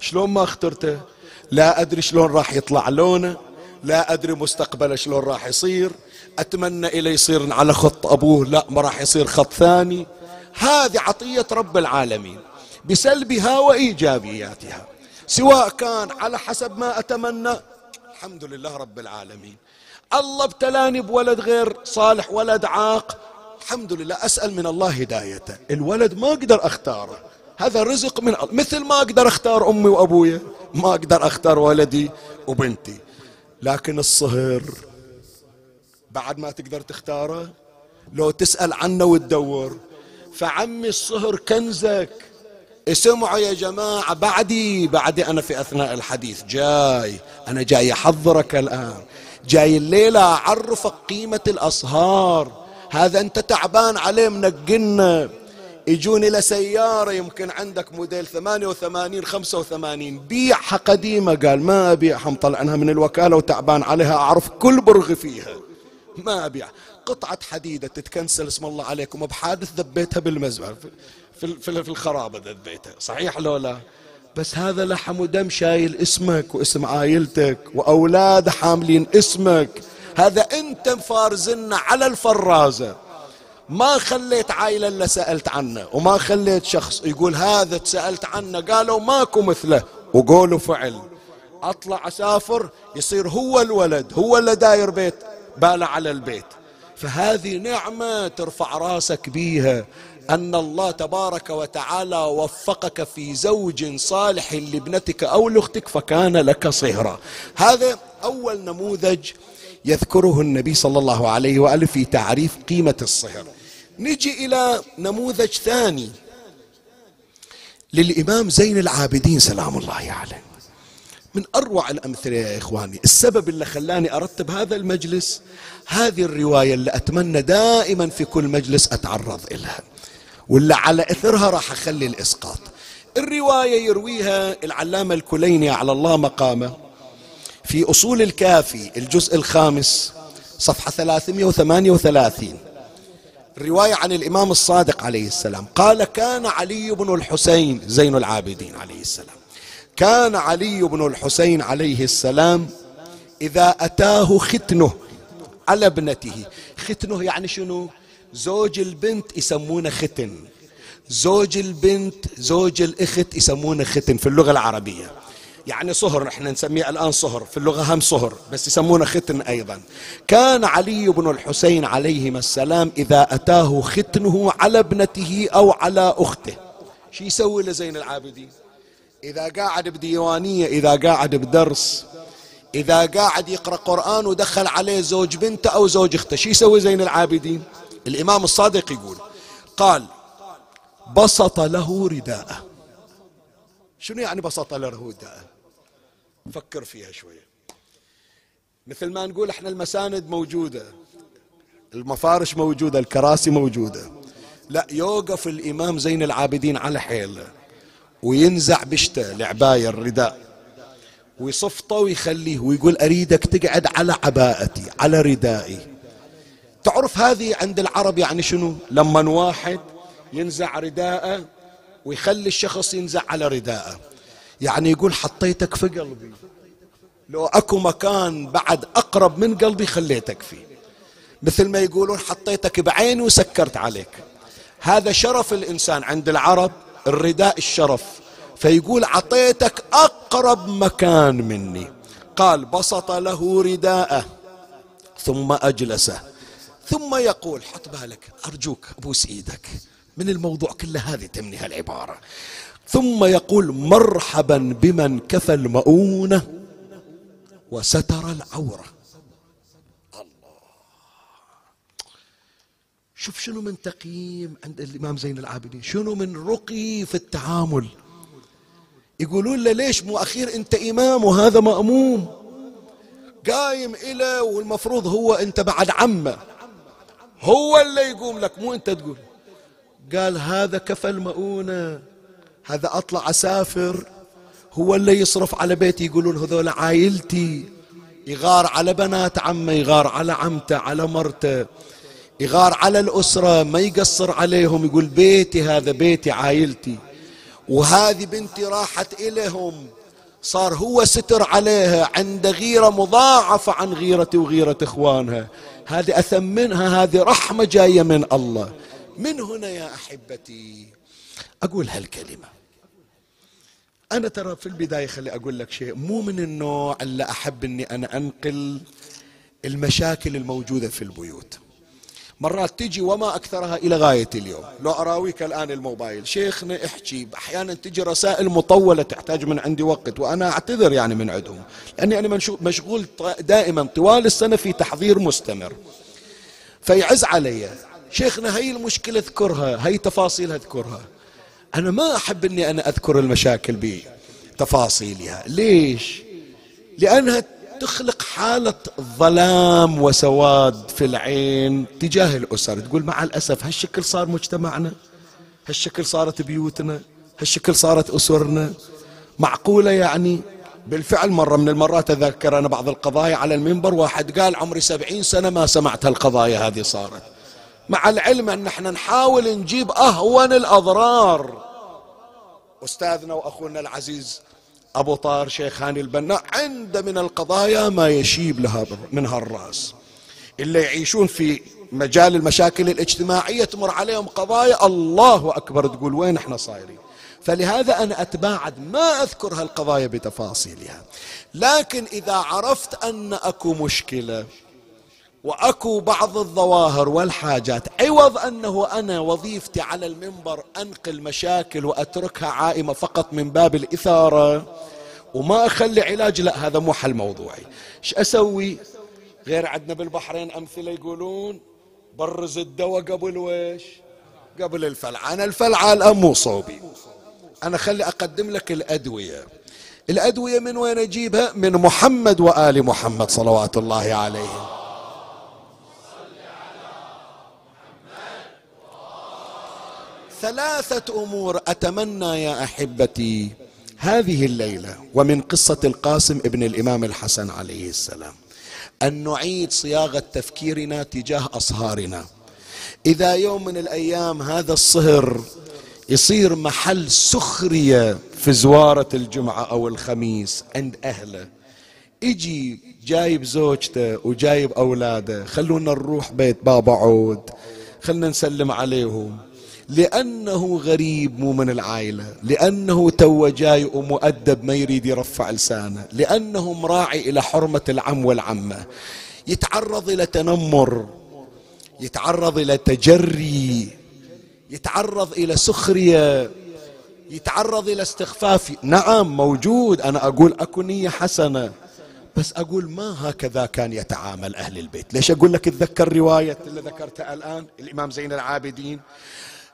شلون ما اخترته؟ لا أدري شلون راح يطلع لونه لا أدري مستقبله شلون راح يصير. أتمنى إليه يصير على خط أبوه لا ما راح يصير خط ثاني. هذه عطية رب العالمين. بسلبها وإيجابياتها. سواء كان على حسب ما أتمنى الحمد لله رب العالمين. الله ابتلاني بولد غير صالح ولد عاق. الحمد لله أسأل من الله هدايته. الولد ما أقدر أختاره. هذا رزق من مثل ما أقدر أختار أمي وأبويا ما أقدر أختار ولدي وبنتي. لكن الصهر بعد ما تقدر تختاره لو تسأل عنه وتدور فعمي الصهر كنزك اسمعوا يا جماعة بعدي بعدي أنا في أثناء الحديث. جاي أنا جاي أحضرك الآن. جاي الليلة أعرفك قيمة الأصهار هذا أنت تعبان عليه منقلنا. يجون إلى سيارة يمكن عندك موديل 88 85 بيعها قديمة قال ما أبيعها مطلعنها من الوكالة وتعبان عليها أعرف كل برغ فيها. ما أبيع. قطعة حديدة تتكنسل اسم الله عليكم بحادث ذبيتها بالمزبل. في, في, الخرابة ذبيتها صحيح لو لا؟ بس هذا لحم ودم شايل اسمك واسم عائلتك وأولاد حاملين اسمك. هذا أنت مفارزنا على الفرازة. ما خليت عائلة إلا سألت عنه وما خليت شخص يقول هذا تسألت عنه قالوا ماكو مثله وقولوا فعل. أطلع أسافر يصير هو الولد هو اللي داير بيت باله على البيت. فهذه نعمة ترفع راسك بيها. أن الله تبارك وتعالى وفقك في زوج صالح لابنتك أو لأختك فكان لك صهرا. هذا أول نموذج يذكره النبي صلى الله عليه وآله في تعريف قيمة الصهر. نجي إلى نموذج ثاني. للإمام زين العابدين سلام الله عليه. من أروع الأمثلة يا إخواني. السبب اللي خلاني أرتب هذا المجلس هذه الرواية اللي أتمنى دائما في كل مجلس أتعرض لها واللي على إثرها راح أخلي الإسقاط. الرواية يرويها العلامة الكليني على الله مقامه في أصول الكافي الجزء الخامس صفحة 338 روايه عن الإمام الصادق عليه السلام. قال كان علي بن الحسين زين العابدين عليه السلام. كان علي بن الحسين عليه السلام إذا أتاه ختنه على ابنته. ختنه يعني شنو؟ زوج البنت يسمونه ختن. زوج البنت زوج الإخت يسمونه ختن في اللغة العربية. يعني صهر إحنا نسميه الآن صهر. في اللغة هم صهر بس يسمونه ختن أيضا. كان علي بن الحسين عليهما السلام إذا أتاه ختنه على ابنته أو على أخته. شو يسوي لزين العابدين؟ إذا قاعد بديوانية إذا قاعد بدرس إذا قاعد يقرأ قرآن ودخل عليه زوج بنته أو زوج أخته شو يسوي زين العابدين؟ الإمام الصادق يقول قال بسط له رداءه شنو يعني بسط له رداءه فكر فيها شوية مثل ما نقول إحنا المساند موجودة المفارش موجودة الكراسي موجودة. لا يوقف الإمام زين العابدين على حيله وينزع بشته العبايه الرداء. ويصفطه ويخليه ويقول أريدك تقعد على عباءتي على ردائي. تعرف هذه عند العرب يعني شنو؟ لما واحد ينزع رداءه ويخلي الشخص ينزع على رداءه. يعني يقول حطيتك في قلبي. لو اكو مكان بعد اقرب من قلبي خليتك فيه. مثل ما يقولون حطيتك بعيني وسكرت عليك. هذا شرف الإنسان. عند العرب الرداء الشرف. فيقول عطيتك أقرب مكان مني. قال بسط له رداءه ثم أجلسه. ثم يقول حط بالك أرجوك ابوس إيدك من الموضوع كله هذه تمني هالعباره ثم يقول مرحبا بمن كفى المؤونة وستر العورة. الله. شوف شنو من تقييم عند الإمام زين العابدين شنو من رقي في التعامل. يقولون له ليش مو أخير أنت إمام وهذا مأموم؟ قايم إلى والمفروض هو أنت بعد عمه. هو اللي يقوم لك مو أنت تقول. قال هذا كفى المؤونة هذا أطلع أسافر. هو اللي يصرف على بيتي يقولون هذول عائلتي. يغار على بنات عمه يغار على عمته على مرته. يغار على الأسرة ما يقصر عليهم يقول بيتي هذا بيتي عائلتي. وهذه بنتي راحت إليهم. صار هو ستر عليها عند غيرة مضاعفة عن غيرتي وغيرة إخوانها. هذه أثمنها هذه رحمة جاية من الله. من هنا يا أحبتي؟ أقول هالكلمة. أنا ترى في البداية خلي أقول لك شيء مو من النوع اللي أحب أني أنا أنقل المشاكل الموجودة في البيوت. مرات تجي وما أكثرها إلى غاية اليوم. لو أراويك الآن الموبايل شيخنا احكي أحيانا تجي رسائل مطولة تحتاج من عندي وقت وأنا أعتذر يعني من عندهم. لأني أنا مشغول دائما طوال السنة في تحضير مستمر. فيعز علي شيخنا هي المشكلة اذكرها هي تفاصيل اذكرها. أنا ما أحب أني أنا أذكر المشاكل بتفاصيلها. ليش؟ لأنها تخلق حالة ظلام وسواد في العين تجاه الأسر. تقول مع الأسف هالشكل صار مجتمعنا هالشكل صارت بيوتنا هالشكل صارت أسرنا. معقولة يعني؟ بالفعل مرة من المرات أذكر أنا بعض القضايا على المنبر واحد قال عمري سبعين سنة ما سمعت هالقضايا هذه صارت. مع العلم أن إحنا نحاول نجيب أهون الأضرار. أستاذنا وأخونا العزيز أبو طار شيخان البناء عند من القضايا ما يشيب لها منها الرأس اللي يعيشون في مجال المشاكل الاجتماعية تمر عليهم قضايا الله أكبر تقول وين إحنا صايرين. فلهذا أنا أتباعد ما أذكر هالقضايا بتفاصيلها. لكن إذا عرفت أن أكو مشكلة وأكو بعض الظواهر والحاجات. عوض أنه أنا وظيفتي على المنبر أنقل مشاكل وأتركها عائمة فقط من باب الإثارة وما أخلي علاج. لا هذا مو حل موضوعي. إيش أسوي؟ غير عندنا بالبحرين أمثلة يقولون برز الدواء قبل ويش قبل الفلعة أنا الفلعة الآن مو صوبي. أنا خلي أقدم لك الأدوية. الأدوية من وين أجيبها؟ من محمد وآل محمد صلوات الله عليهم. ثلاثة أمور أتمنى يا أحبتي هذه الليلة ومن قصة القاسم ابن الإمام الحسن عليه السلام. أن نعيد صياغة تفكيرنا تجاه أصهارنا. إذا يوم من الأيام هذا الصهر يصير محل سخرية في زوارة الجمعة أو الخميس عند أهله. يجي جايب زوجته وجايب أولاده خلونا نروح بيت بابا عود خلنا نسلم عليهم. لأنه غريب مو من العائلة لأنه تو جاي ومؤدب ما يريد يرفع لسانه لأنه مراعي إلى حرمة العم والعمة. يتعرض إلى تنمر يتعرض إلى تجري يتعرض إلى سخرية يتعرض إلى استخفاف. نعم موجود. أنا أقول أكو نية حسنة بس أقول ما هكذا كان يتعامل أهل البيت. ليش أقول لك تذكر رواية اللي ذكرتها الآن؟ الإمام زين العابدين.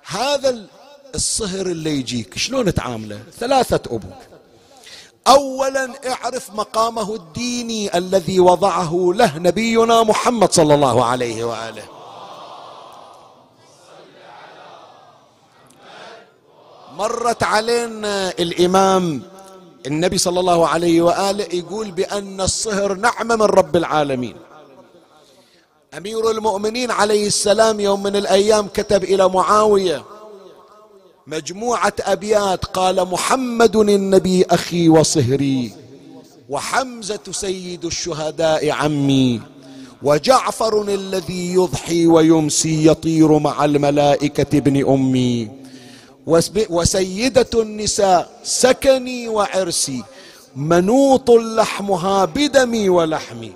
هذا الصهر اللي يجيك شلون تعامله؟ ثلاثة أبوك. أولا اعرف مقامه الديني الذي وضعه له نبينا محمد صلى الله عليه وآله. مرت علينا الإمام النبي صلى الله عليه وآله يقول بأن الصهر نعمة من رب العالمين. أمير المؤمنين عليه السلام يوم من الأيام كتب إلى معاوية مجموعة أبيات قال محمد النبي أخي وصهري وحمزة سيد الشهداء عمي وجعفر الذي يضحي ويمسي يطير مع الملائكة ابن أمي وسيدة النساء سكني وعرسي منوط لحمها بدمي ولحمي.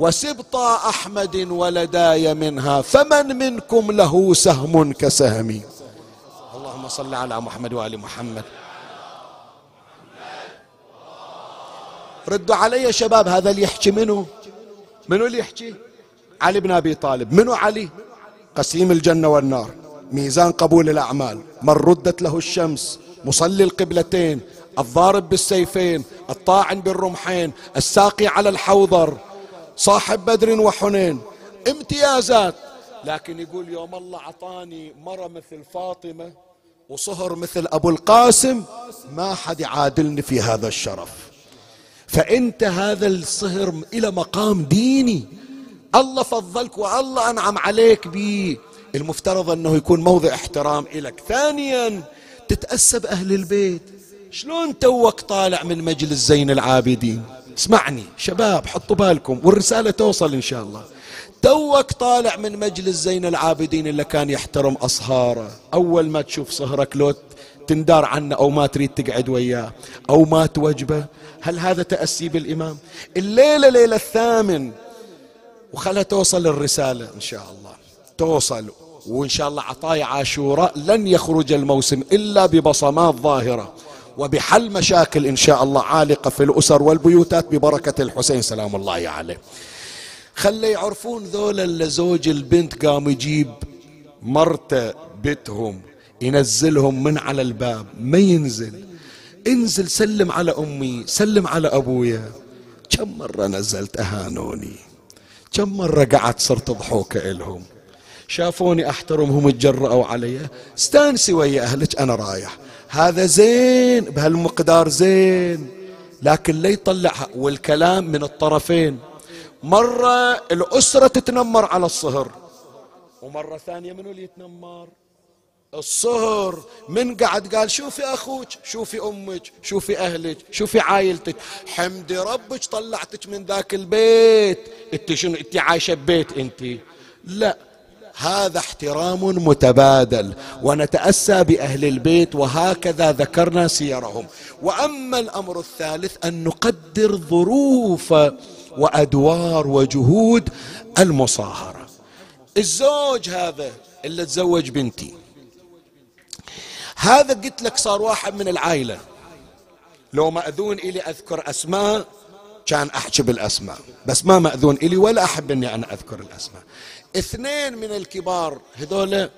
وسبطى أحمد ولداي منها فمن منكم له سهم كسهمي اللهم صل على محمد وآل محمد. ردوا علي يا شباب هذا اللي يحكي منو؟ منو اللي يحكي؟ علي بن أبي طالب. منو علي؟ قسيم الجنة والنار. ميزان قبول الأعمال. من ردت له الشمس مصلي القبلتين الضارب بالسيفين الطاعن بالرمحين الساقي على الحوضر. صاحب بدر وحنين. امتيازات. لكن يقول يوم الله عطاني مرة مثل فاطمة وصهر مثل أبو القاسم ما حد يعادلني في هذا الشرف. فأنت هذا الصهر إلى مقام ديني. الله فضلك والله أنعم عليك به المفترض أنه يكون موضع احترام إلك ثانيا تتأسى بأهل البيت. شلون توك طالع من مجلس زين العابدين؟ اسمعني شباب حطوا بالكم والرسالة توصل إن شاء الله. توك طالع من مجلس زين العابدين اللي كان يحترم أصهاره. أول ما تشوف صهرك لو تندار عنه أو ما تريد تقعد وياه أو ما توجبه هل هذا تأسي بالإمام؟ الليلة ليلة الثامن. وخلها توصل الرسالة إن شاء الله. توصل. وإن شاء الله عطايا عاشوراء لن يخرج الموسم إلا ببصمات ظاهرة. وبحل مشاكل إن شاء الله عالقة في الأسر والبيوتات ببركة الحسين سلام الله عليه. خلي يعرفون ذولا اللي زوج البنت قام يجيب مرته بيتهم ينزلهم من على الباب ما ينزل. انزل سلم على أمي سلم على أبويا. كم مرة نزلت أهانوني؟ كم مرة قعدت صرت ضحوكة إلهم؟ شافوني أحترمهم تجرأوا علي؟ استانسي ويا أهلك أنا رايح. هذا زين بهالمقدار زين. لكن لا يطلعها. والكلام من الطرفين. مرة الأسرة تتنمر على الصهر. ومرة ثانية منو اللي يتنمر؟ الصهر. من قعد قال شوفي أخوك شوفي أمك شوفي أهلك شوفي عائلتك. حمدي ربك طلعتك من ذاك البيت. انت شنو؟ انت عايشة ببيت انت. لا. هذا احترام متبادل ونتأسى بأهل البيت وهكذا ذكرنا سيرهم. وأما الأمر الثالث أن نقدر ظروف وأدوار وجهود المصاهرة. الزوج هذا اللي تزوج بنتي هذا قلت لك صار واحد من العائلة. لو مأذون إلي أذكر أسماء كان أحكي بالأسماء. بس ما مأذون إلي ولا أحب إني أنا أذكر الأسماء. اثنين من الكبار هذول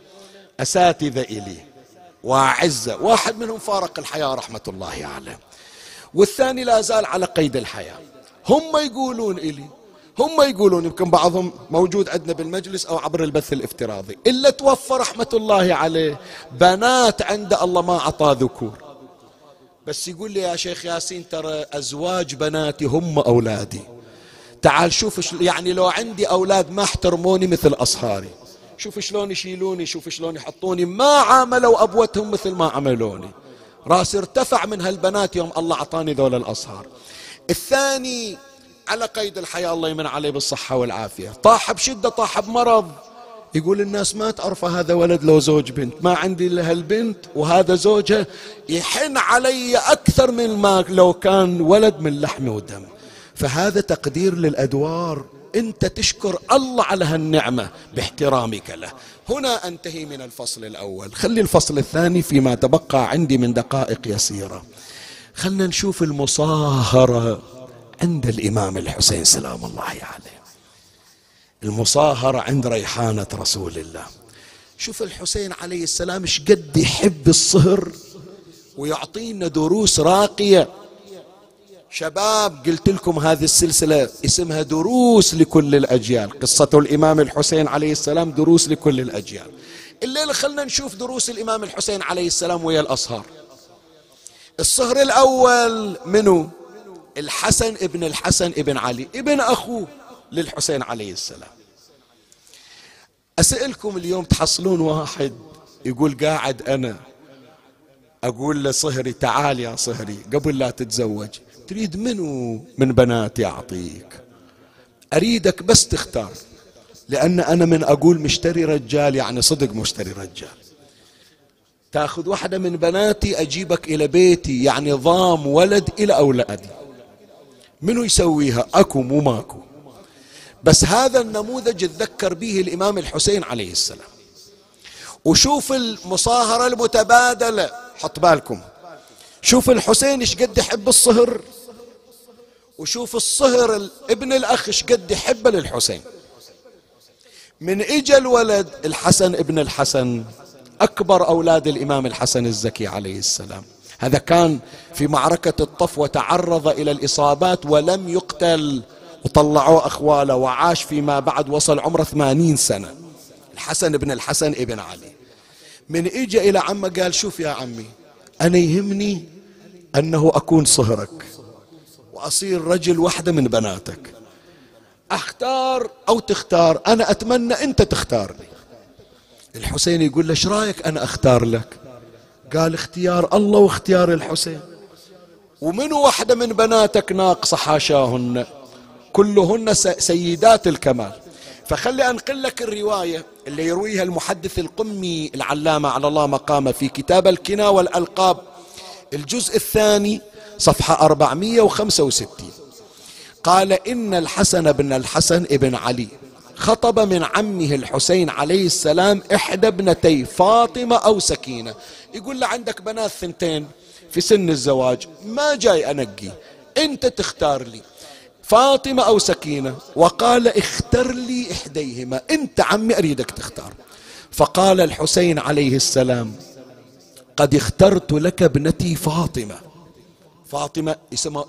أساتذة إلي وأعزة واحد منهم فارق الحياة رحمة الله عليه. والثاني لا زال على قيد الحياة. هم يقولون إلي هم يقولون يمكن بعضهم موجود عندنا بالمجلس أو عبر البث الافتراضي. إلا توفى رحمة الله عليه بنات عند الله ما أعطى ذكور. بس يقول لي يا شيخ ياسين ترى أزواج بناتي هم أولادي. تعال شوف يعني لو عندي أولاد ما احترموني مثل أصهاري. شوف شلون يشيلوني شوف شلون يحطوني. ما عاملوا أبوتهم مثل ما عملوني. راسي ارتفع من هالبنات يوم الله أعطاني ذول الأصهار. الثاني على قيد الحياة الله يمن عليه بالصحة والعافية. طاح بشدة طاح بمرض. يقول الناس ما تعرف هذا ولد لو زوج بنت. ما عندي لها البنت وهذا زوجها. يحن علي أكثر من ما لو كان ولد من لحم ودم. فهذا تقدير للأدوار. أنت تشكر الله على هالنعمة باحترامك له. هنا أنتهي من الفصل الأول. خلي الفصل الثاني فيما تبقى عندي من دقائق يسيرة. خلنا نشوف المصاهرة عند الإمام الحسين سلام الله عليه. المصاهرة عند ريحانة رسول الله. شوف الحسين عليه السلام إيش قد يحب الصهر ويعطينا دروس راقية. شباب قلت لكم هذه السلسلة اسمها دروس لكل الأجيال. قصة الإمام الحسين عليه السلام دروس لكل الأجيال. الليلة خلنا نشوف دروس الإمام الحسين عليه السلام ويا الأصهار الصهر الأول منه الحسن ابن الحسن ابن علي ابن أخوه للحسين عليه السلام. أسألكم اليوم تحصلون واحد يقول قاعد أنا أقول لصهري تعال يا صهري قبل لا تتزوج. تريد منو من بناتي أعطيك أريدك بس تختار لأن أنا من أقول مشتري رجال يعني صدق مشتري رجال. تأخذ واحدة من بناتي أجيبك إلى بيتي يعني ضام ولد إلى أولادي. منو يسويها؟ أكو مو ماكو. بس هذا النموذج تذكر به الإمام الحسين عليه السلام. وشوف المصاهرة المتبادلة حط بالكم. شوف الحسين إيش قد يحب الصهر. وشوف الصهر ابن الأخ إيش قد يحبه للحسين. من اجى الولد الحسن ابن الحسن أكبر أولاد الإمام الحسن الزكي عليه السلام. هذا كان في معركة الطف وتعرض إلى الإصابات ولم يقتل وطلعوه أخواله وعاش فيما بعد وصل عمره ثمانين سنة. الحسن بن الحسن ابن علي. من إجا إلى عمه قال شوف يا عمي أنا يهمني أنه أكون صهرك. وأصير رجل واحدة من بناتك. أختار أو تختار أنا أتمنى أنت تختارني. الحسين يقول له رأيك أنا أختار لك؟ قال اختيار الله واختيار الحسين. ومن واحدة من بناتك ناقصة حاشاهن. كلهن سيدات الكمال. فخلي أنقل لك الرواية اللي يرويها المحدث القمي العلامة على الله مقامه في كتاب الكنا والألقاب. الجزء الثاني صفحة 465 قال إن الحسن بن الحسن ابن علي خطب من عمه الحسين عليه السلام إحدى ابنتي فاطمة أو سكينة. يقول له عندك بنات ثنتين في سن الزواج ما جاي أنقي أنت تختار لي. فاطمة أو سكينة وقال اختر لي إحديهما أنت عمي أريدك تختار. فقال الحسين عليه السلام قد اخترت لك ابنتي فاطمة. فاطمة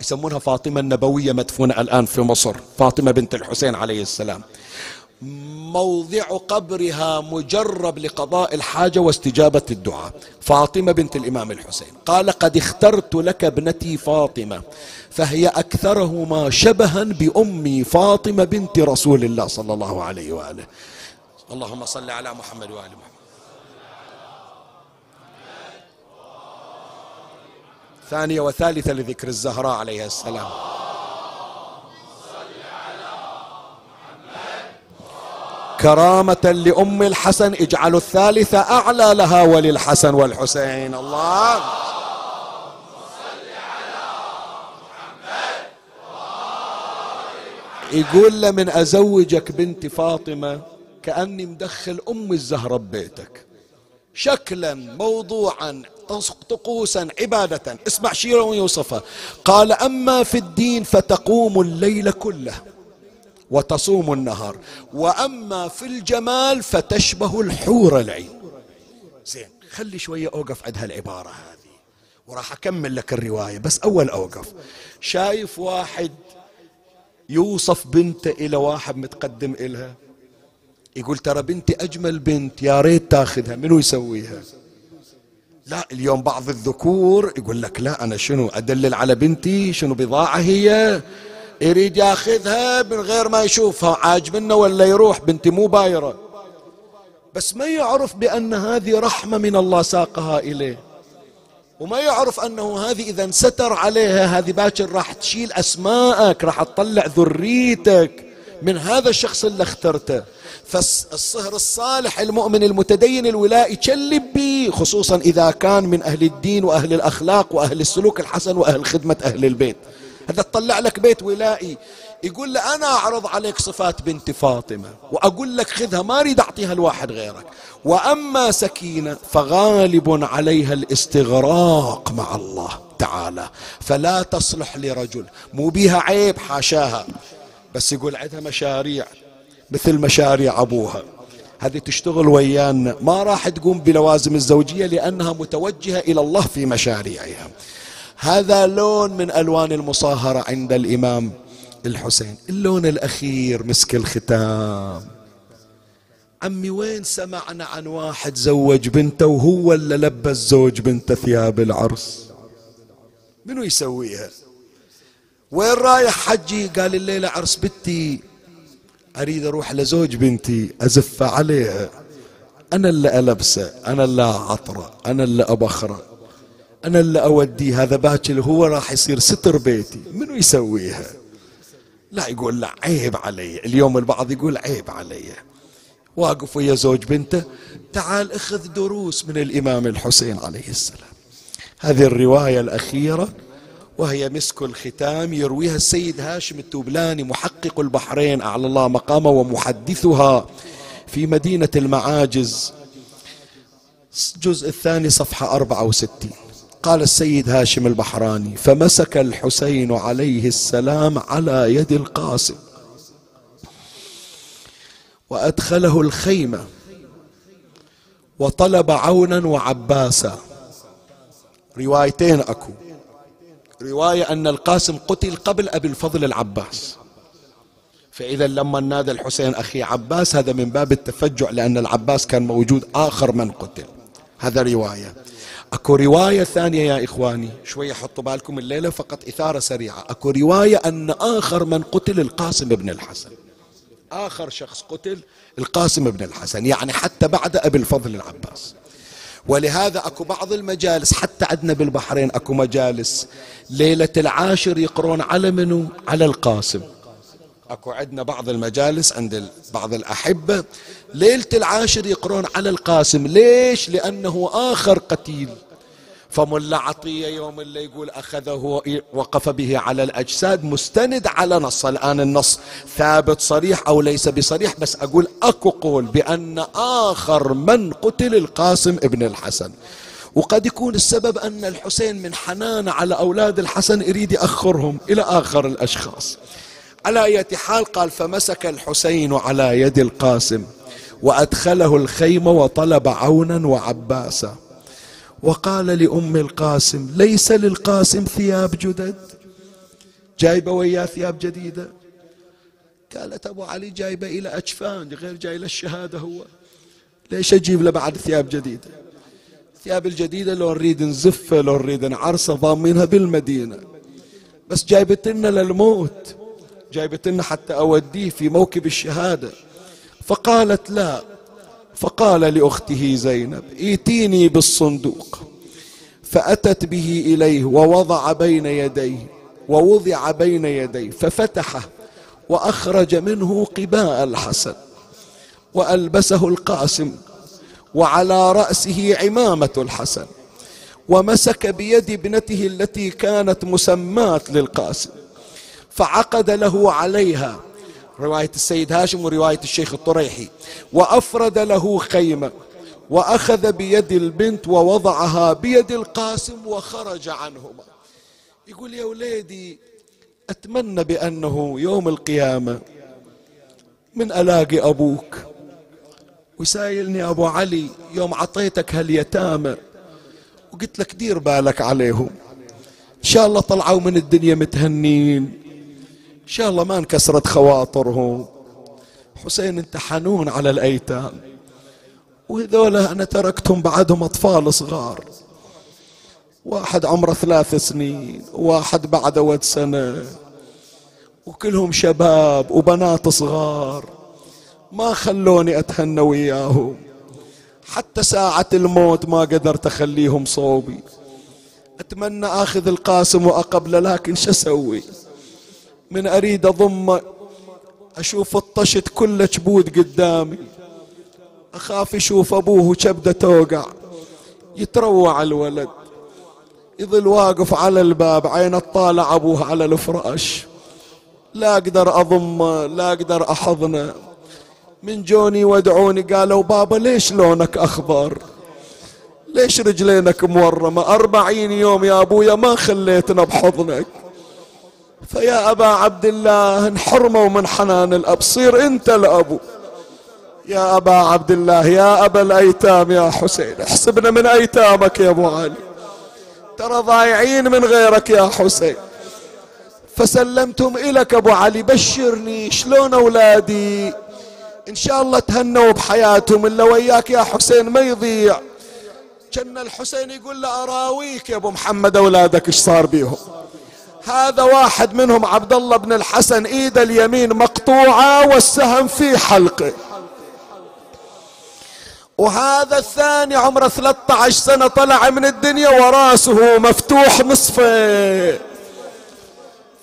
يسمونها فاطمة النبوية مدفونة الآن في مصر فاطمة بنت الحسين عليه السلام. موضع قبرها مجرب لقضاء الحاجة واستجابة الدعاء. فاطمة بنت الإمام الحسين قال قد اخترت لك ابنتي فاطمة فهي أكثرهما شبها بأمي فاطمة بنت رسول الله صلى الله عليه وآله. اللهم صل على محمد وآل محمد. ثانية وثالثة لذكر الزهراء عليها السلام. وكرامة لأم الحسن اجعلوا الثالثة أعلى لها وللحسن والحسين. الله. يقول له من أزوجك بنت فاطمة كأني مدخل أم الزهرة ببيتك. شكلا موضوعا طقوسا عبادة اسمع شيرا ويوصفها. قال أما في الدين فتقوم الليل كله وتصوم النهار. وأما في الجمال فتشبه الحور العين. زين خلي شوية أوقف عند هالعبارة هذه وراح أكمل لك الرواية. بس أول أوقف. شايف واحد يوصف بنته إلى واحد متقدم إلها؟ يقول ترى بنتي أجمل بنت يا ريت تاخذها. منو يسويها؟ لا اليوم بعض الذكور يقول لك لا أنا شنو أدلل على بنتي؟ شنو بضاعة هي؟ يريد ياخذها من غير ما يشوفها عاجبنا ولا يروح؟ بنتي مو بايرة. بس ما يعرف بأن هذه رحمة من الله ساقها إليه. وما يعرف أنه هذه إذا ستر عليها هذه باكر راح تشيل أسماءك راح تطلع ذريتك. من هذا الشخص اللي اخترته. فالصهر الصالح المؤمن المتدين الولاء يشلب به خصوصا إذا كان من أهل الدين وأهل الأخلاق وأهل السلوك الحسن وأهل خدمة أهل البيت. هذا تطلع لك بيت ولائي. يقول له أنا أعرض عليك صفات بنت فاطمة وأقول لك خذها ما أريد أعطيها لواحد غيرك. وأما سكينة فغالب عليها الاستغراق مع الله تعالى. فلا تصلح لرجل. مو بيها عيب حاشاها. بس يقول عندها مشاريع مثل مشاريع أبوها. هذه تشتغل ويانا. ما راح تقوم بلوازم الزوجية لأنها متوجهة إلى الله في مشاريعها. هذا لون من ألوان المصاهرة عند الإمام الحسين. اللون الأخير مسك الختام. عمي وين سمعنا عن واحد زوج بنته وهو اللي لبس زوج بنته ثياب العرس؟ منو يسويها؟ وين رايح حجي؟ قال الليلة عرس بنتي. أريد أروح لزوج بنتي أزف عليها. أنا اللي ألبسه أنا اللي أعطره أنا اللي أبخره أنا اللي أوديه. هذا باكر هو راح يصير ستر بيتي. منو يسويها؟ لا يقول لا عيب علي. اليوم البعض يقول عيب علي. واقف ويا زوج بنته تعال اخذ دروس من الإمام الحسين عليه السلام. هذه الرواية الأخيرة. وهي مسك الختام يرويها السيد هاشم التوبلاني محقق البحرين أعلى الله مقامه ومحدثها في مدينة المعاجز. الجزء الثاني صفحة 64 قال السيد هاشم البحراني فمسك الحسين عليه السلام على يد القاسم وأدخله الخيمة وطلب عونا وعباسا. روايتين أكو. رواية أن القاسم قتل قبل أبي الفضل العباس. فإذا لما نادى الحسين أخي عباس هذا من باب التفجع لأن العباس كان موجود آخر من قتل. هذا رواية. أكو رواية ثانية يا إخواني. شوية حطوا بالكم الليلة فقط إثارة سريعة. أكو رواية أن آخر من قتل القاسم بن الحسن. آخر شخص قتل القاسم بن الحسن يعني حتى بعد أبي الفضل العباس. ولهذا اكو بعض المجالس حتى عندنا بالبحرين اكو مجالس ليلة العاشر يقرون على منو؟ على القاسم. اكو عندنا بعض المجالس عند بعض الأحبة ليلة العاشر يقرون على القاسم. ليش؟ لأنه آخر قتيل. فملا عطية يوم اللي يقول أخذه وقف به على الأجساد مستند على نص. الآن النص ثابت صريح أو ليس بصريح بس أقول أكو قول بأن آخر من قتل القاسم ابن الحسن. وقد يكون السبب أن الحسين من حنان على أولاد الحسن يريد يأخرهم إلى آخر الأشخاص. على أي حال؟ قال فمسك الحسين على يد القاسم وأدخله الخيمة وطلب عونا وعباسا. وقال لأم القاسم ليس للقاسم ثياب جدد. جايبة وياه ثياب جديدة. قالت أبو علي جايبة إلى أجفان غير جاي للشهادة هو. ليش أجيب له بعد ثياب جديدة؟ الثياب الجديدة لو نريد نزفه لو نريد نعرسه ضامنها بالمدينة. بس جايبت لنا للموت. جايبت لنا حتى أوديه في موكب الشهادة. فقالت لا فقال لأخته زينب ائتيني بالصندوق. فأتت به إليه ووضع بين يديه ووضع بين يديه ففتحه وأخرج منه قباء الحسن وألبسه القاسم وعلى رأسه عمامة الحسن ومسك بيد ابنته التي كانت مسماة للقاسم فعقد له عليها رواية السيد هاشم ورواية الشيخ الطريحي. وأفرد له خيمة وأخذ بيد البنت ووضعها بيد القاسم وخرج عنهما. يقول يا وليدي أتمنى بأنه يوم القيامة من ألاقي أبوك. وسايلني أبو علي يوم عطيتك هاليتامى وقلت لك دير بالك عليهم. إن شاء الله طلعوا من الدنيا متهنين. إن شاء الله ما انكسرت خواطرهم. حسين انت حنون على الأيتام. وهذولا أنا تركتهم بعدهم أطفال صغار. واحد عمره ثلاث سنين واحد بعده ود سنة. وكلهم شباب وبنات صغار. ما خلوني أتهنى وياهم. حتى ساعة الموت ما قدرت أخليهم صوبي. أتمنى آخذ القاسم وأقبله لكن شو أسوي؟ من أريد اضمه أشوف الطشت كله كبود قدامي. أخاف يشوف أبوه كبده توقع يتروع الولد. يظل واقف على الباب عين طالع أبوه على الفراش. لا أقدر اضمه لا أقدر احضنه من جوني ودعوني قالوا بابا ليش لونك أخضر؟ ليش رجلينك مورمة؟ أربعين يوم يا أبويا ما خليتنا بحضنك. فيا أبا عبد الله انحرموا من حنان الأب صير أنت الأبو يا أبا عبد الله يا أبا الأيتام يا حسين احسبنا من أيتامك يا أبو علي. ترى ضايعين من غيرك يا حسين. فسلمتم إلك أبو علي بشرني شلون أولادي؟ إن شاء الله تهنوا بحياتهم إلا وياك يا حسين ما يضيع. كان الحسين يقول له أراويك يا أبو محمد أولادك إيش صار بيهم؟ هذا واحد منهم عبد الله بن الحسن إيد اليمين مقطوعة والسهم في حلقه. وهذا الثاني عمره 13 سنة طلع من الدنيا وراسه مفتوح نصفه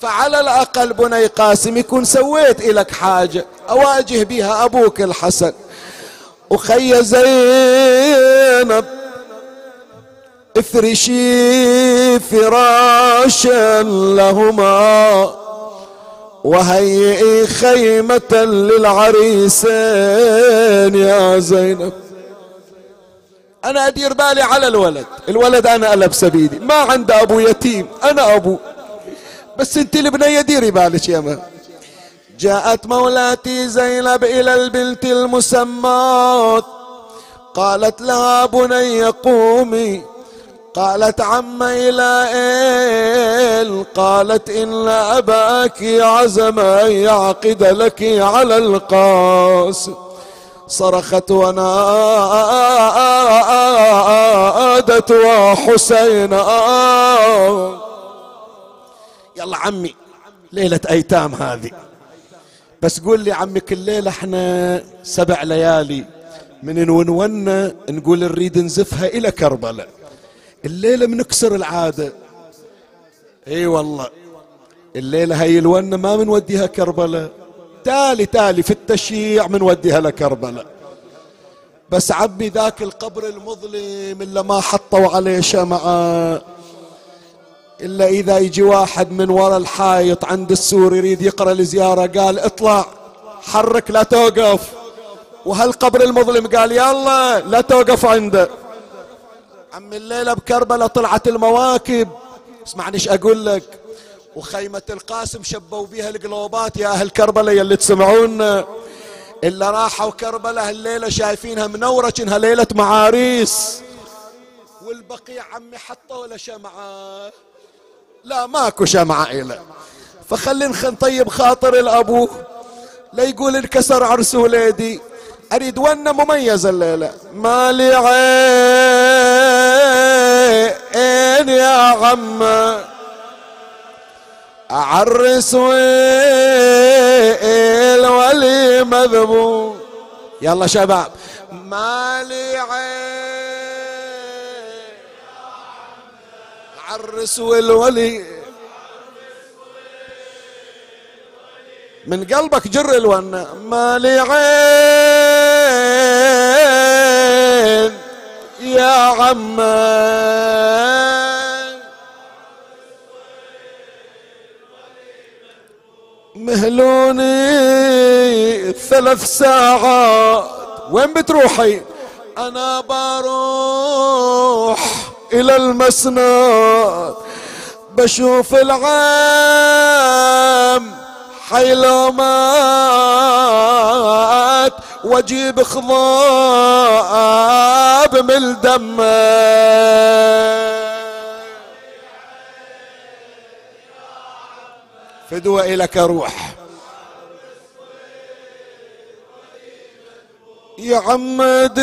فعلى الأقل بني قاسم يكون سويت إلك حاجة أواجه بها أبوك الحسن. وخي زينب افرشي فراشا لهما وهيئي خيمة للعريسين يا زينب. أنا أدير بالي على الولد. الولد أنا البس بيدي ما عنده أبو يتيم. أنا أبو. بس أنت البنية ديري بالك يا ما. جاءت مولاتي زينب إلى البنت المسمات قالت لها بني قومي. قالت عم إلى إل قالت إن أباك عزم أن يعقد لك على القاس. صرخت ونادت وحسين يلا عمي ليلة أيتام هذه. بس قول لي عمك الليلة إحنا سبع ليالي من نونونا نقول نريد نزفها إلى كربلاء. الليلة بنكسر العادة. إي والله. الليلة هاي الونة ما بنوديها كربلاء. تالي تالي في التشييع بنوديها لكربلاء. بس عبي ذاك القبر المظلم اللي ما حطوا عليه شمعة. إلا إذا يجي واحد من وراء الحايط عند السور يريد يقرأ الزيارة قال اطلع حرك لا توقف. وهالقبر المظلم قال يلا لا توقف عنده. عم الليلة بكربلة طلعت المواكب. اسمعني إيش أقول لك. وخيمة القاسم شبوا بيها القلوبات يا أهل كربلة يلي تسمعونا. اللي راحوا كربلة الليلة شايفينها منورة انها ليلة معاريس. والبقيع عمي حطوا له شمعة لا ماكو شمعة إلى فخلي نطيب خاطر الأبو. لا يقول انكسر عرس ولادي أريد ونه مميز الليلة. مالي عين يا عم أعرس الولي مذبوح. يلا شباب. مالي عين. عرس والولي من قلبك جر الونة. مالي عين. عمه مهلوني ثلاث ساعات. وين بتروحي؟ أنا بروح إلى المسند. بشوف العام حيلو مات. واجيب خضاب من دمه. فدوى إلك روح. يا عمد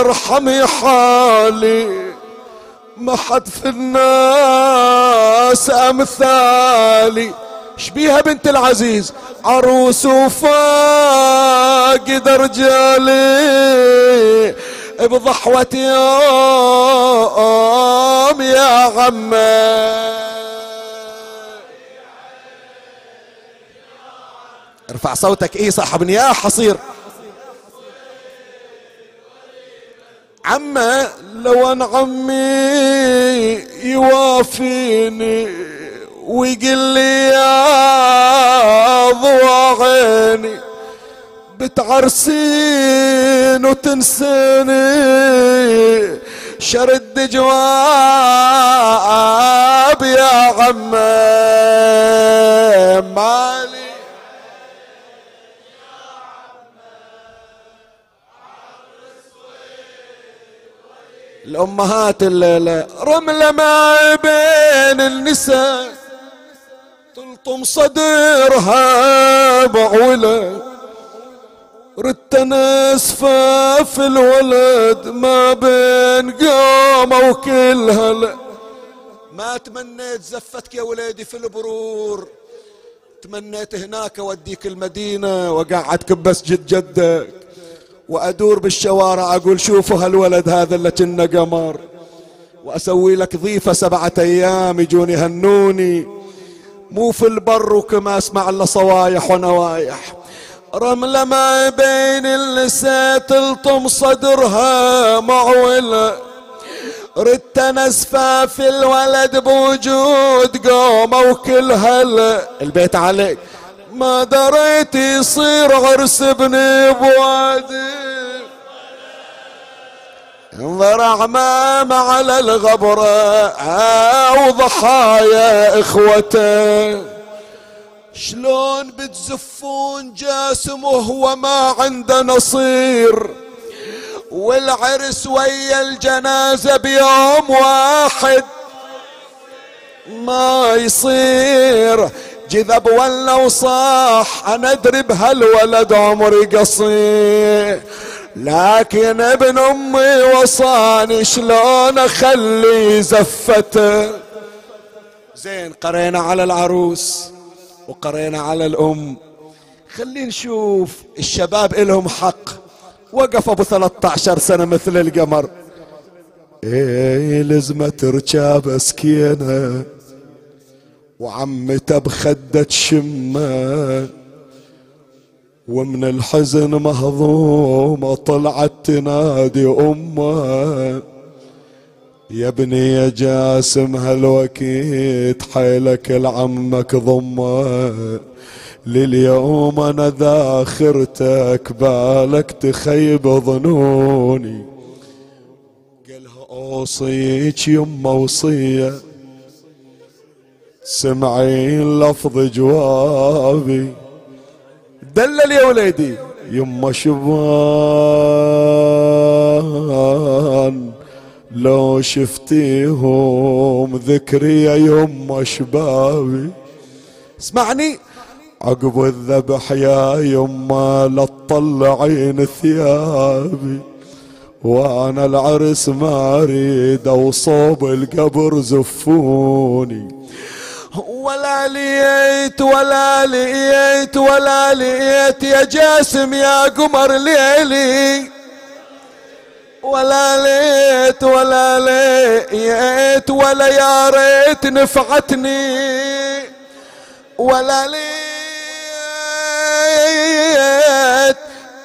ارحمي حالي. ما حد في الناس أمثالي. شبيها بنت العزيز. عروس وفاقد رجالي بضحوة يوم يا عمي. ارفع صوتك. إيه صاحب يا حصير. عمه لو ان عمي يوافيني. ويقول لي يا ضوى عيني بتعرسين وتنسيني شرد جواب يا عمه مالي. الأمهات الليلة رملة ما بين النساء. تلطم صدرها بعولة ردت نسفة في الولد ما بين قامة وكل هلا ما تمنيت زفتك يا وليدي في البرور. تمنيت هناك أوديك المدينة وقعدك بمسجد جدك. وأدور بالشوارع أقول شوفوا هالولد هذا اللي كنا قمر. وأسوي لك ضيفة سبعة أيام يجوني هنوني مو في البر وكما أسمع إلا صوايح ونوايح. رملة ما بين اللسة تلطم صدرها معولة ردت نسفة في الولد بوجود قومة وكل هلا البيت عليك. ما دريت يصير عرس ابني بوادي. انظر عمام على الغبرة وضحايا اخوته شلون بتزفون جاسم وهو ما عنده نصير؟ والعرس ويا الجنازة بيوم واحد ما يصير. جذب ولا وصاح أنا أدري بهالولد عمري قصير. لكن ابن أمي وصاني شلون أخلي زفته؟ زين قرينا على العروس وقرينا على الأم. خلينا نشوف الشباب إلهم حق. وقف أبو 13 سنة مثل القمر. إيه لزمة ركاب سكينه وعمته بخدة شمة. ومن الحزن مهضومة طلعت تنادي أمه. يا ابني يا جاسم هالوكيت حيلك لعمك ضمه. لليوم أنا ذاخرتك بالك تخيب ظنوني. قالها أوصيك يمه وصية. سمعين لفظ جوابي. دلل يا وليدي يما شبان لو شفتيهم ذكري يا يما شبابي. اسمعني. عقب الذبح يا يما لا تطلعين ثيابي. وأنا العرس ما أريد وصوب القبر زفوني. ولا ليت ولا ليت ولا ليت يا جاسم يا قمر ليلي. ولا ليت ولا ليت ولا يا ريت نفعتني. ولا ليت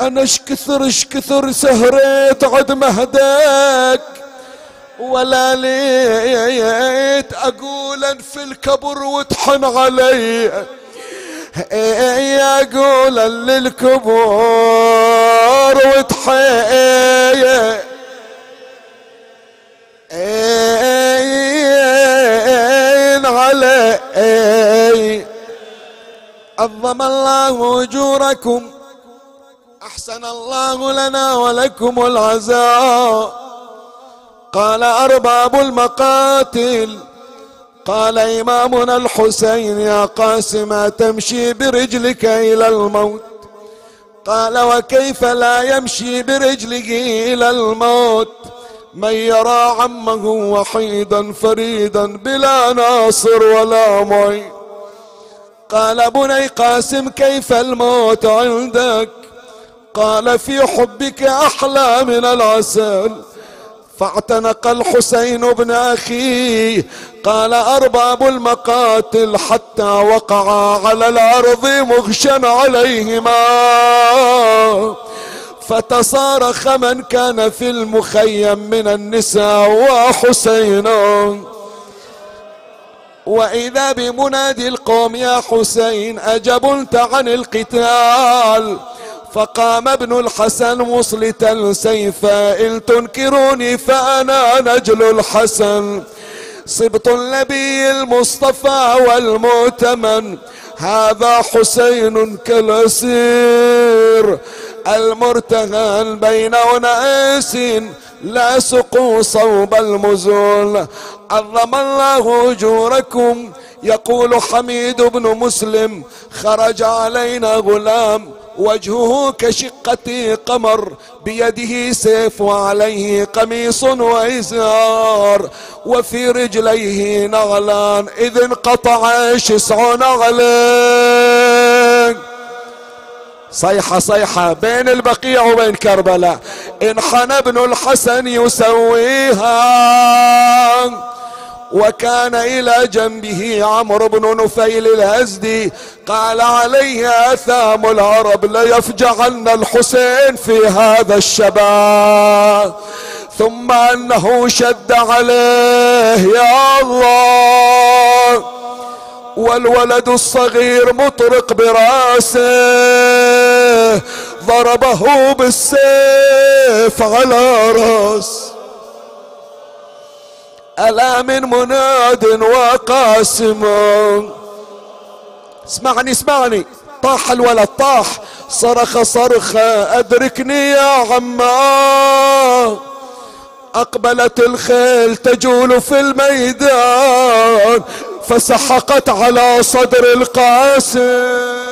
أنا اشكثر اشكثر سهريت عد مهدك. ولا ليت أقول في الكبر وتحن علي. أقول للكبر وتحن علي. عظم الله أجوركم أحسن الله لنا ولكم العزاء. قال أرباب المقاتل. قال إمامنا الحسين يا قاسم تمشي برجلك إلى الموت. قال وكيف لا يمشي برجله إلى الموت؟ من يرى عمه وحيدا فريدا بلا ناصر ولا معين. قال بني قاسم كيف الموت عندك؟ قال في حبك أحلى من العسل. فاعتنق الحسين بن اخيه قال أرباب المقاتل حتى وقعا على الأرض مغشا عليهما. فتصارخ من كان في المخيم من النساء وحسين. وإذا بمنادي القوم يا حسين اجبلت عن القتال. فقام ابن الحسن مصلتا سيفا إن تنكروني فأنا نجل الحسن. صبط النبي المصطفى والمؤتمن هذا حسين كالأسير. المرتهن بين أناس لا سقوا صوب المزول. عظم الله أجوركم يقول حميد بن مسلم خرج علينا غلام. وجهه كشقة قمر بيده سيف وعليه قميص وإزار وفي رجليه نغلان إذ انقطع شسع نغلين صيحة صيحة بين البقيع وبين كربلاء انحنى ابن الحسن يسويها. وكان إلى جنبه عمرو بن نفيل الهزدي قال عليه آثام العرب ليفجعن الحسين في هذا الشباب. ثم أنه شد عليه يا الله. والولد الصغير مطرق برأسه ضربه بالسيف على راس ألا من مناد وقاسم. اسمعني اسمعني. طاح الولد طاح. صرخ صرخة أدركني يا عما. أقبلت الخيل تجول في الميدان فسحقت على صدر القاسم.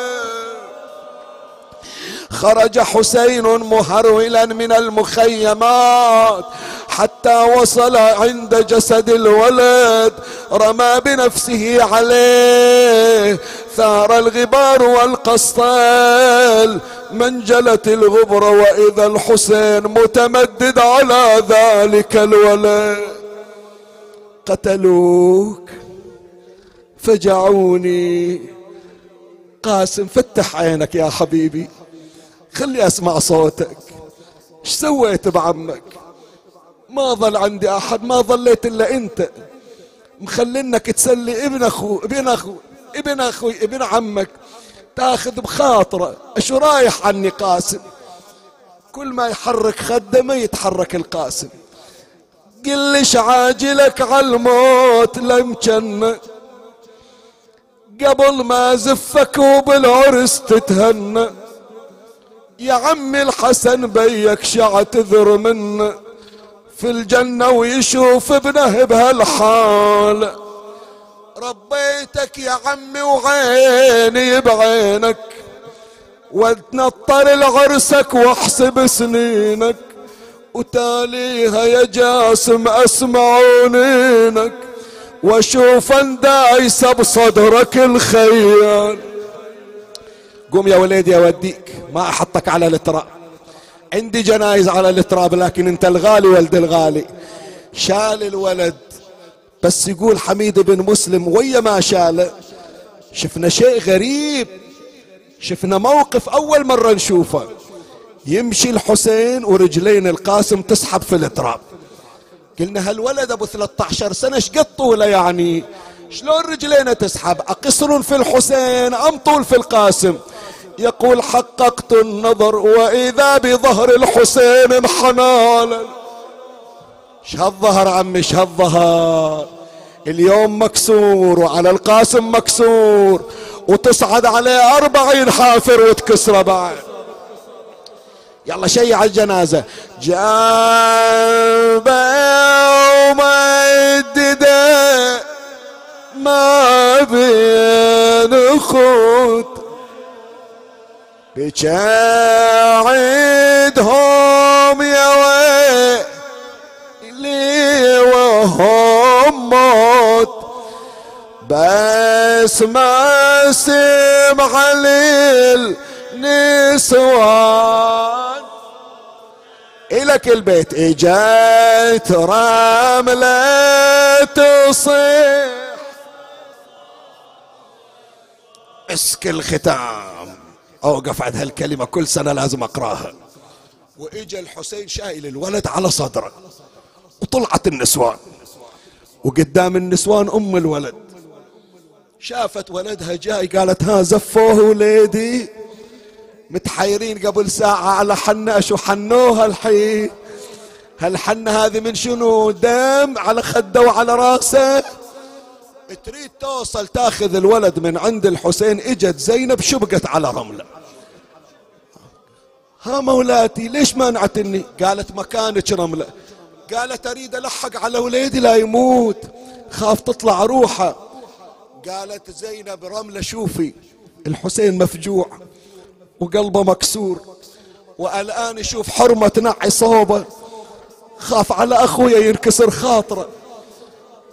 خرج حسين مهرولا من المخيمات حتى وصل عند جسد الولد رمى بنفسه عليه. ثار الغبار والقسطال منجلت الغبر وإذا الحسين متمدد على ذلك الولد. قتلوك فجعوني. قاسم فتح عينك يا حبيبي. خلي أسمع صوتك. إيش سويت بعمك؟ ما ظل عندي أحد ما ظليت إلا أنت. مخلينك تسلي ابن أخو ابن أخو ابن أخوي ابن عمك. تاخذ بخاطرة. أشو رايح عني قاسم؟ كل ما يحرك خده ما يتحرك القاسم. قل ليش عاجلك على الموت لم جنة قبل ما زفك وبالعرس تتهنى. يا عمي الحسن بيك شعتذر منه في الجنة ويشوف ابنه بهالحال. ربيتك يا عمي وعيني بعينك وتنطر العرسك واحسب سنينك وتاليها يا جاسم أسمع ونينك وأشوف دايسه بصدرك الخيال. قوم يا وليدي اوديك ما أحطك على التراب عندي جنايز على التراب لكن أنت الغالي ولد الغالي. شال الولد. بس يقول حميد بن مسلم ويا ما شاله شفنا شيء غريب. شفنا موقف أول مرة نشوفه. يمشي الحسين ورجلين القاسم تسحب في التراب قلنا هالولد أبو 13 سنة إيش قد طوله يعني؟ شلون رجلينه تسحب؟ اقصر في الحسين أم طول في القاسم؟ يقول حققت النظر وإذا بظهر الحسين انحنى شهالظهر عمي شهالظهر اليوم مكسور وعلى القاسم مكسور وتصعد عليه أربعين حافر وتكسره بعد. يلا شيع الجنازة. جنب ومدده ما بين خط بجاعدهم يا ويلي وهم موت بس ما سمع للنسوان. إلك البيت إجت رملة تصيح. اسك الختام. أوقف عند هالكلمة كل سنة لازم أقراها. وإجا الحسين شايل الولد على صدره. وطلعت النسوان. وقدام النسوان أم الولد. شافت ولدها جاي قالت ها زفوه وليدي. متحيرين قبل ساعة على حنة شو حنوها الحين؟ هالحنة هذه من شنو؟ دم على خده وعلى رأسه. تريد توصل تاخذ الولد من عند الحسين إجت زينب شبقت على رملة. ها مولاتي ليش مانعتني قالت مكانك رملة. قالت أريد ألحق على وليدي لا يموت. خاف تطلع روحه. قالت زينب رملة شوفي الحسين مفجوع وقلبه مكسور. والآن يشوف حرمة نعي صوبة. خاف على أخويا ينكسر خاطره.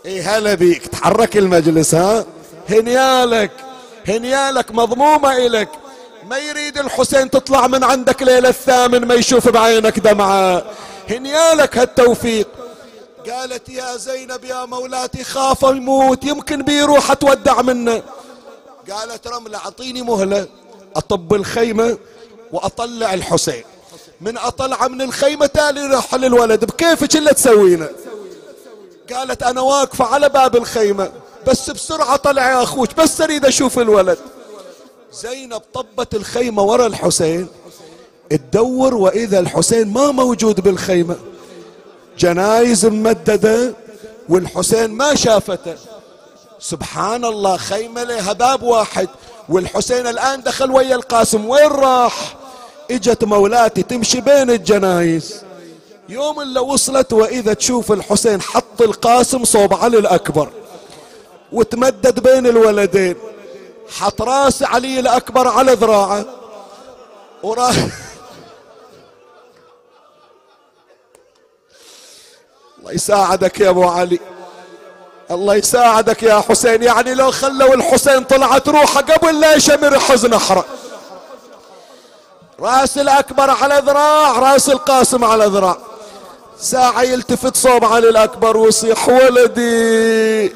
اي هلا بيك. تحرك المجلس ها؟ هنيالك هنيالك مضمومة إلك. ما يريد الحسين تطلع من عندك ليلة الثامن ما يشوف بعينك دمعة. هنيالك هالتوفيق. قالت يا زينب يا مولاتي خاف يموت يمكن بيروح أتودع منه. قالت رملة أعطيني مهلة أطب الخيمة وأطلع الحسين. من أطلع من الخيمة تالي راح للولد بكيفك اللي تسوينه؟ قالت أنا واقفة على باب الخيمة بس بسرعة طلع يا أخوك بس أريد أشوف الولد. زينب طبت الخيمة ورا الحسين تدور وإذا الحسين ما موجود بالخيمة. جنايز ممددة والحسين ما شافته. سبحان الله خيمة لها باب واحد والحسين الآن دخل ويا القاسم. وين راح؟ إجت مولاتي تمشي بين الجنايز. يوم اللي وصلت وإذا تشوف الحسين حط القاسم صوب علي الأكبر وتمدد بين الولدين حط راس علي الأكبر على ذراعه وراح الله يساعدك يا أبو علي الله يساعدك يا حسين يعني لو خلوا الحسين طلعت روحه قبل لا يشمر حزن احرق راس الأكبر على ذراع راس القاسم على ذراع. ساعة يلتفت صوب علي الأكبر ويصيح ولدي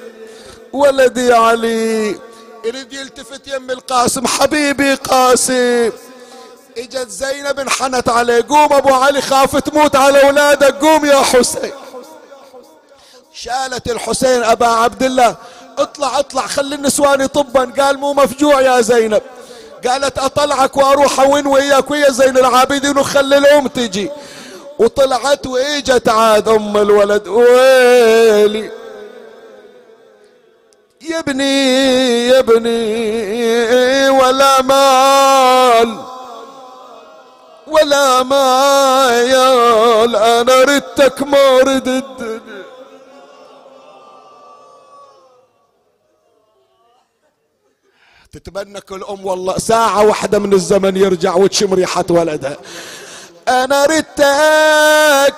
ولدي علي. يريد يلتفت يم القاسم حبيبي قاسم. إجت زينب انحنت عليه قوم أبو علي خاف تموت على أولادك قوم يا حسين. شالت الحسين أبا عبد الله اطلع اطلع خلي النسوان طبا قال مو مفجوع يا زينب. قالت أطلعك وأروح وين وياك ويا زين العابدين وخلي الأم تجي. وطلعت وإجت عاد أم الولد. ويلي يا ابني يا ابني ولا مال ولا مال أنا ردتك ما ردت. تتمنى كل أم والله ساعة واحدة من الزمن يرجع وتشم ريحة ولدها. أنا ردتك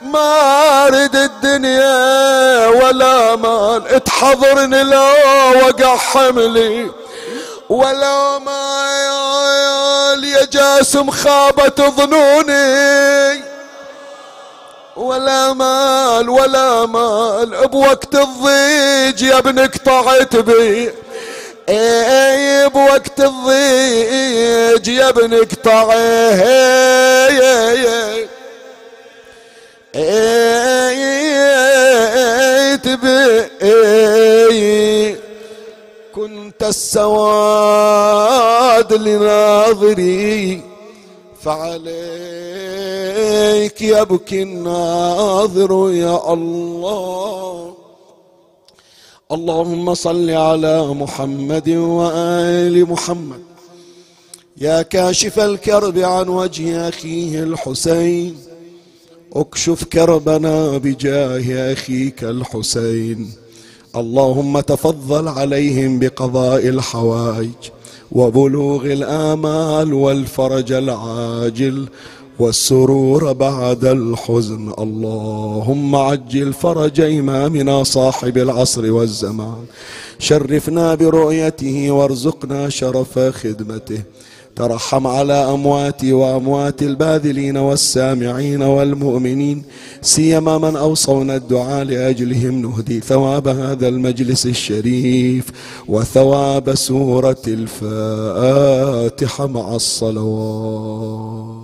ما أريد الدنيا ولا مال. تحضرني لو وقع حملي ولا ما يا جاسم خابت ظنوني. ولا مال ولا مال بوقت الضيج يا ابنك طعت بي. اي بوقت الضيج يا ابن قطع إيه، تبي إيه؟ كنت السواد لناظري فعليك يبكي الناظر يا الله. اللهم صل على محمد وآل محمد. يا كاشف الكرب عن وجه أخيه الحسين اكشف كربنا بجاه أخيك الحسين. اللهم تفضل عليهم بقضاء الحوائج وبلوغ الآمال والفرج العاجل والسرور بعد الحزن. اللهم عجل فرج إمامنا صاحب العصر والزمان. شرفنا برؤيته وارزقنا شرف خدمته. ترحم على امواتي وأموات الباذلين والسامعين والمؤمنين. سيما من أوصونا الدعاء لأجلهم نهدي ثواب هذا المجلس الشريف. وثواب سورة الفاتحة مع الصلوات.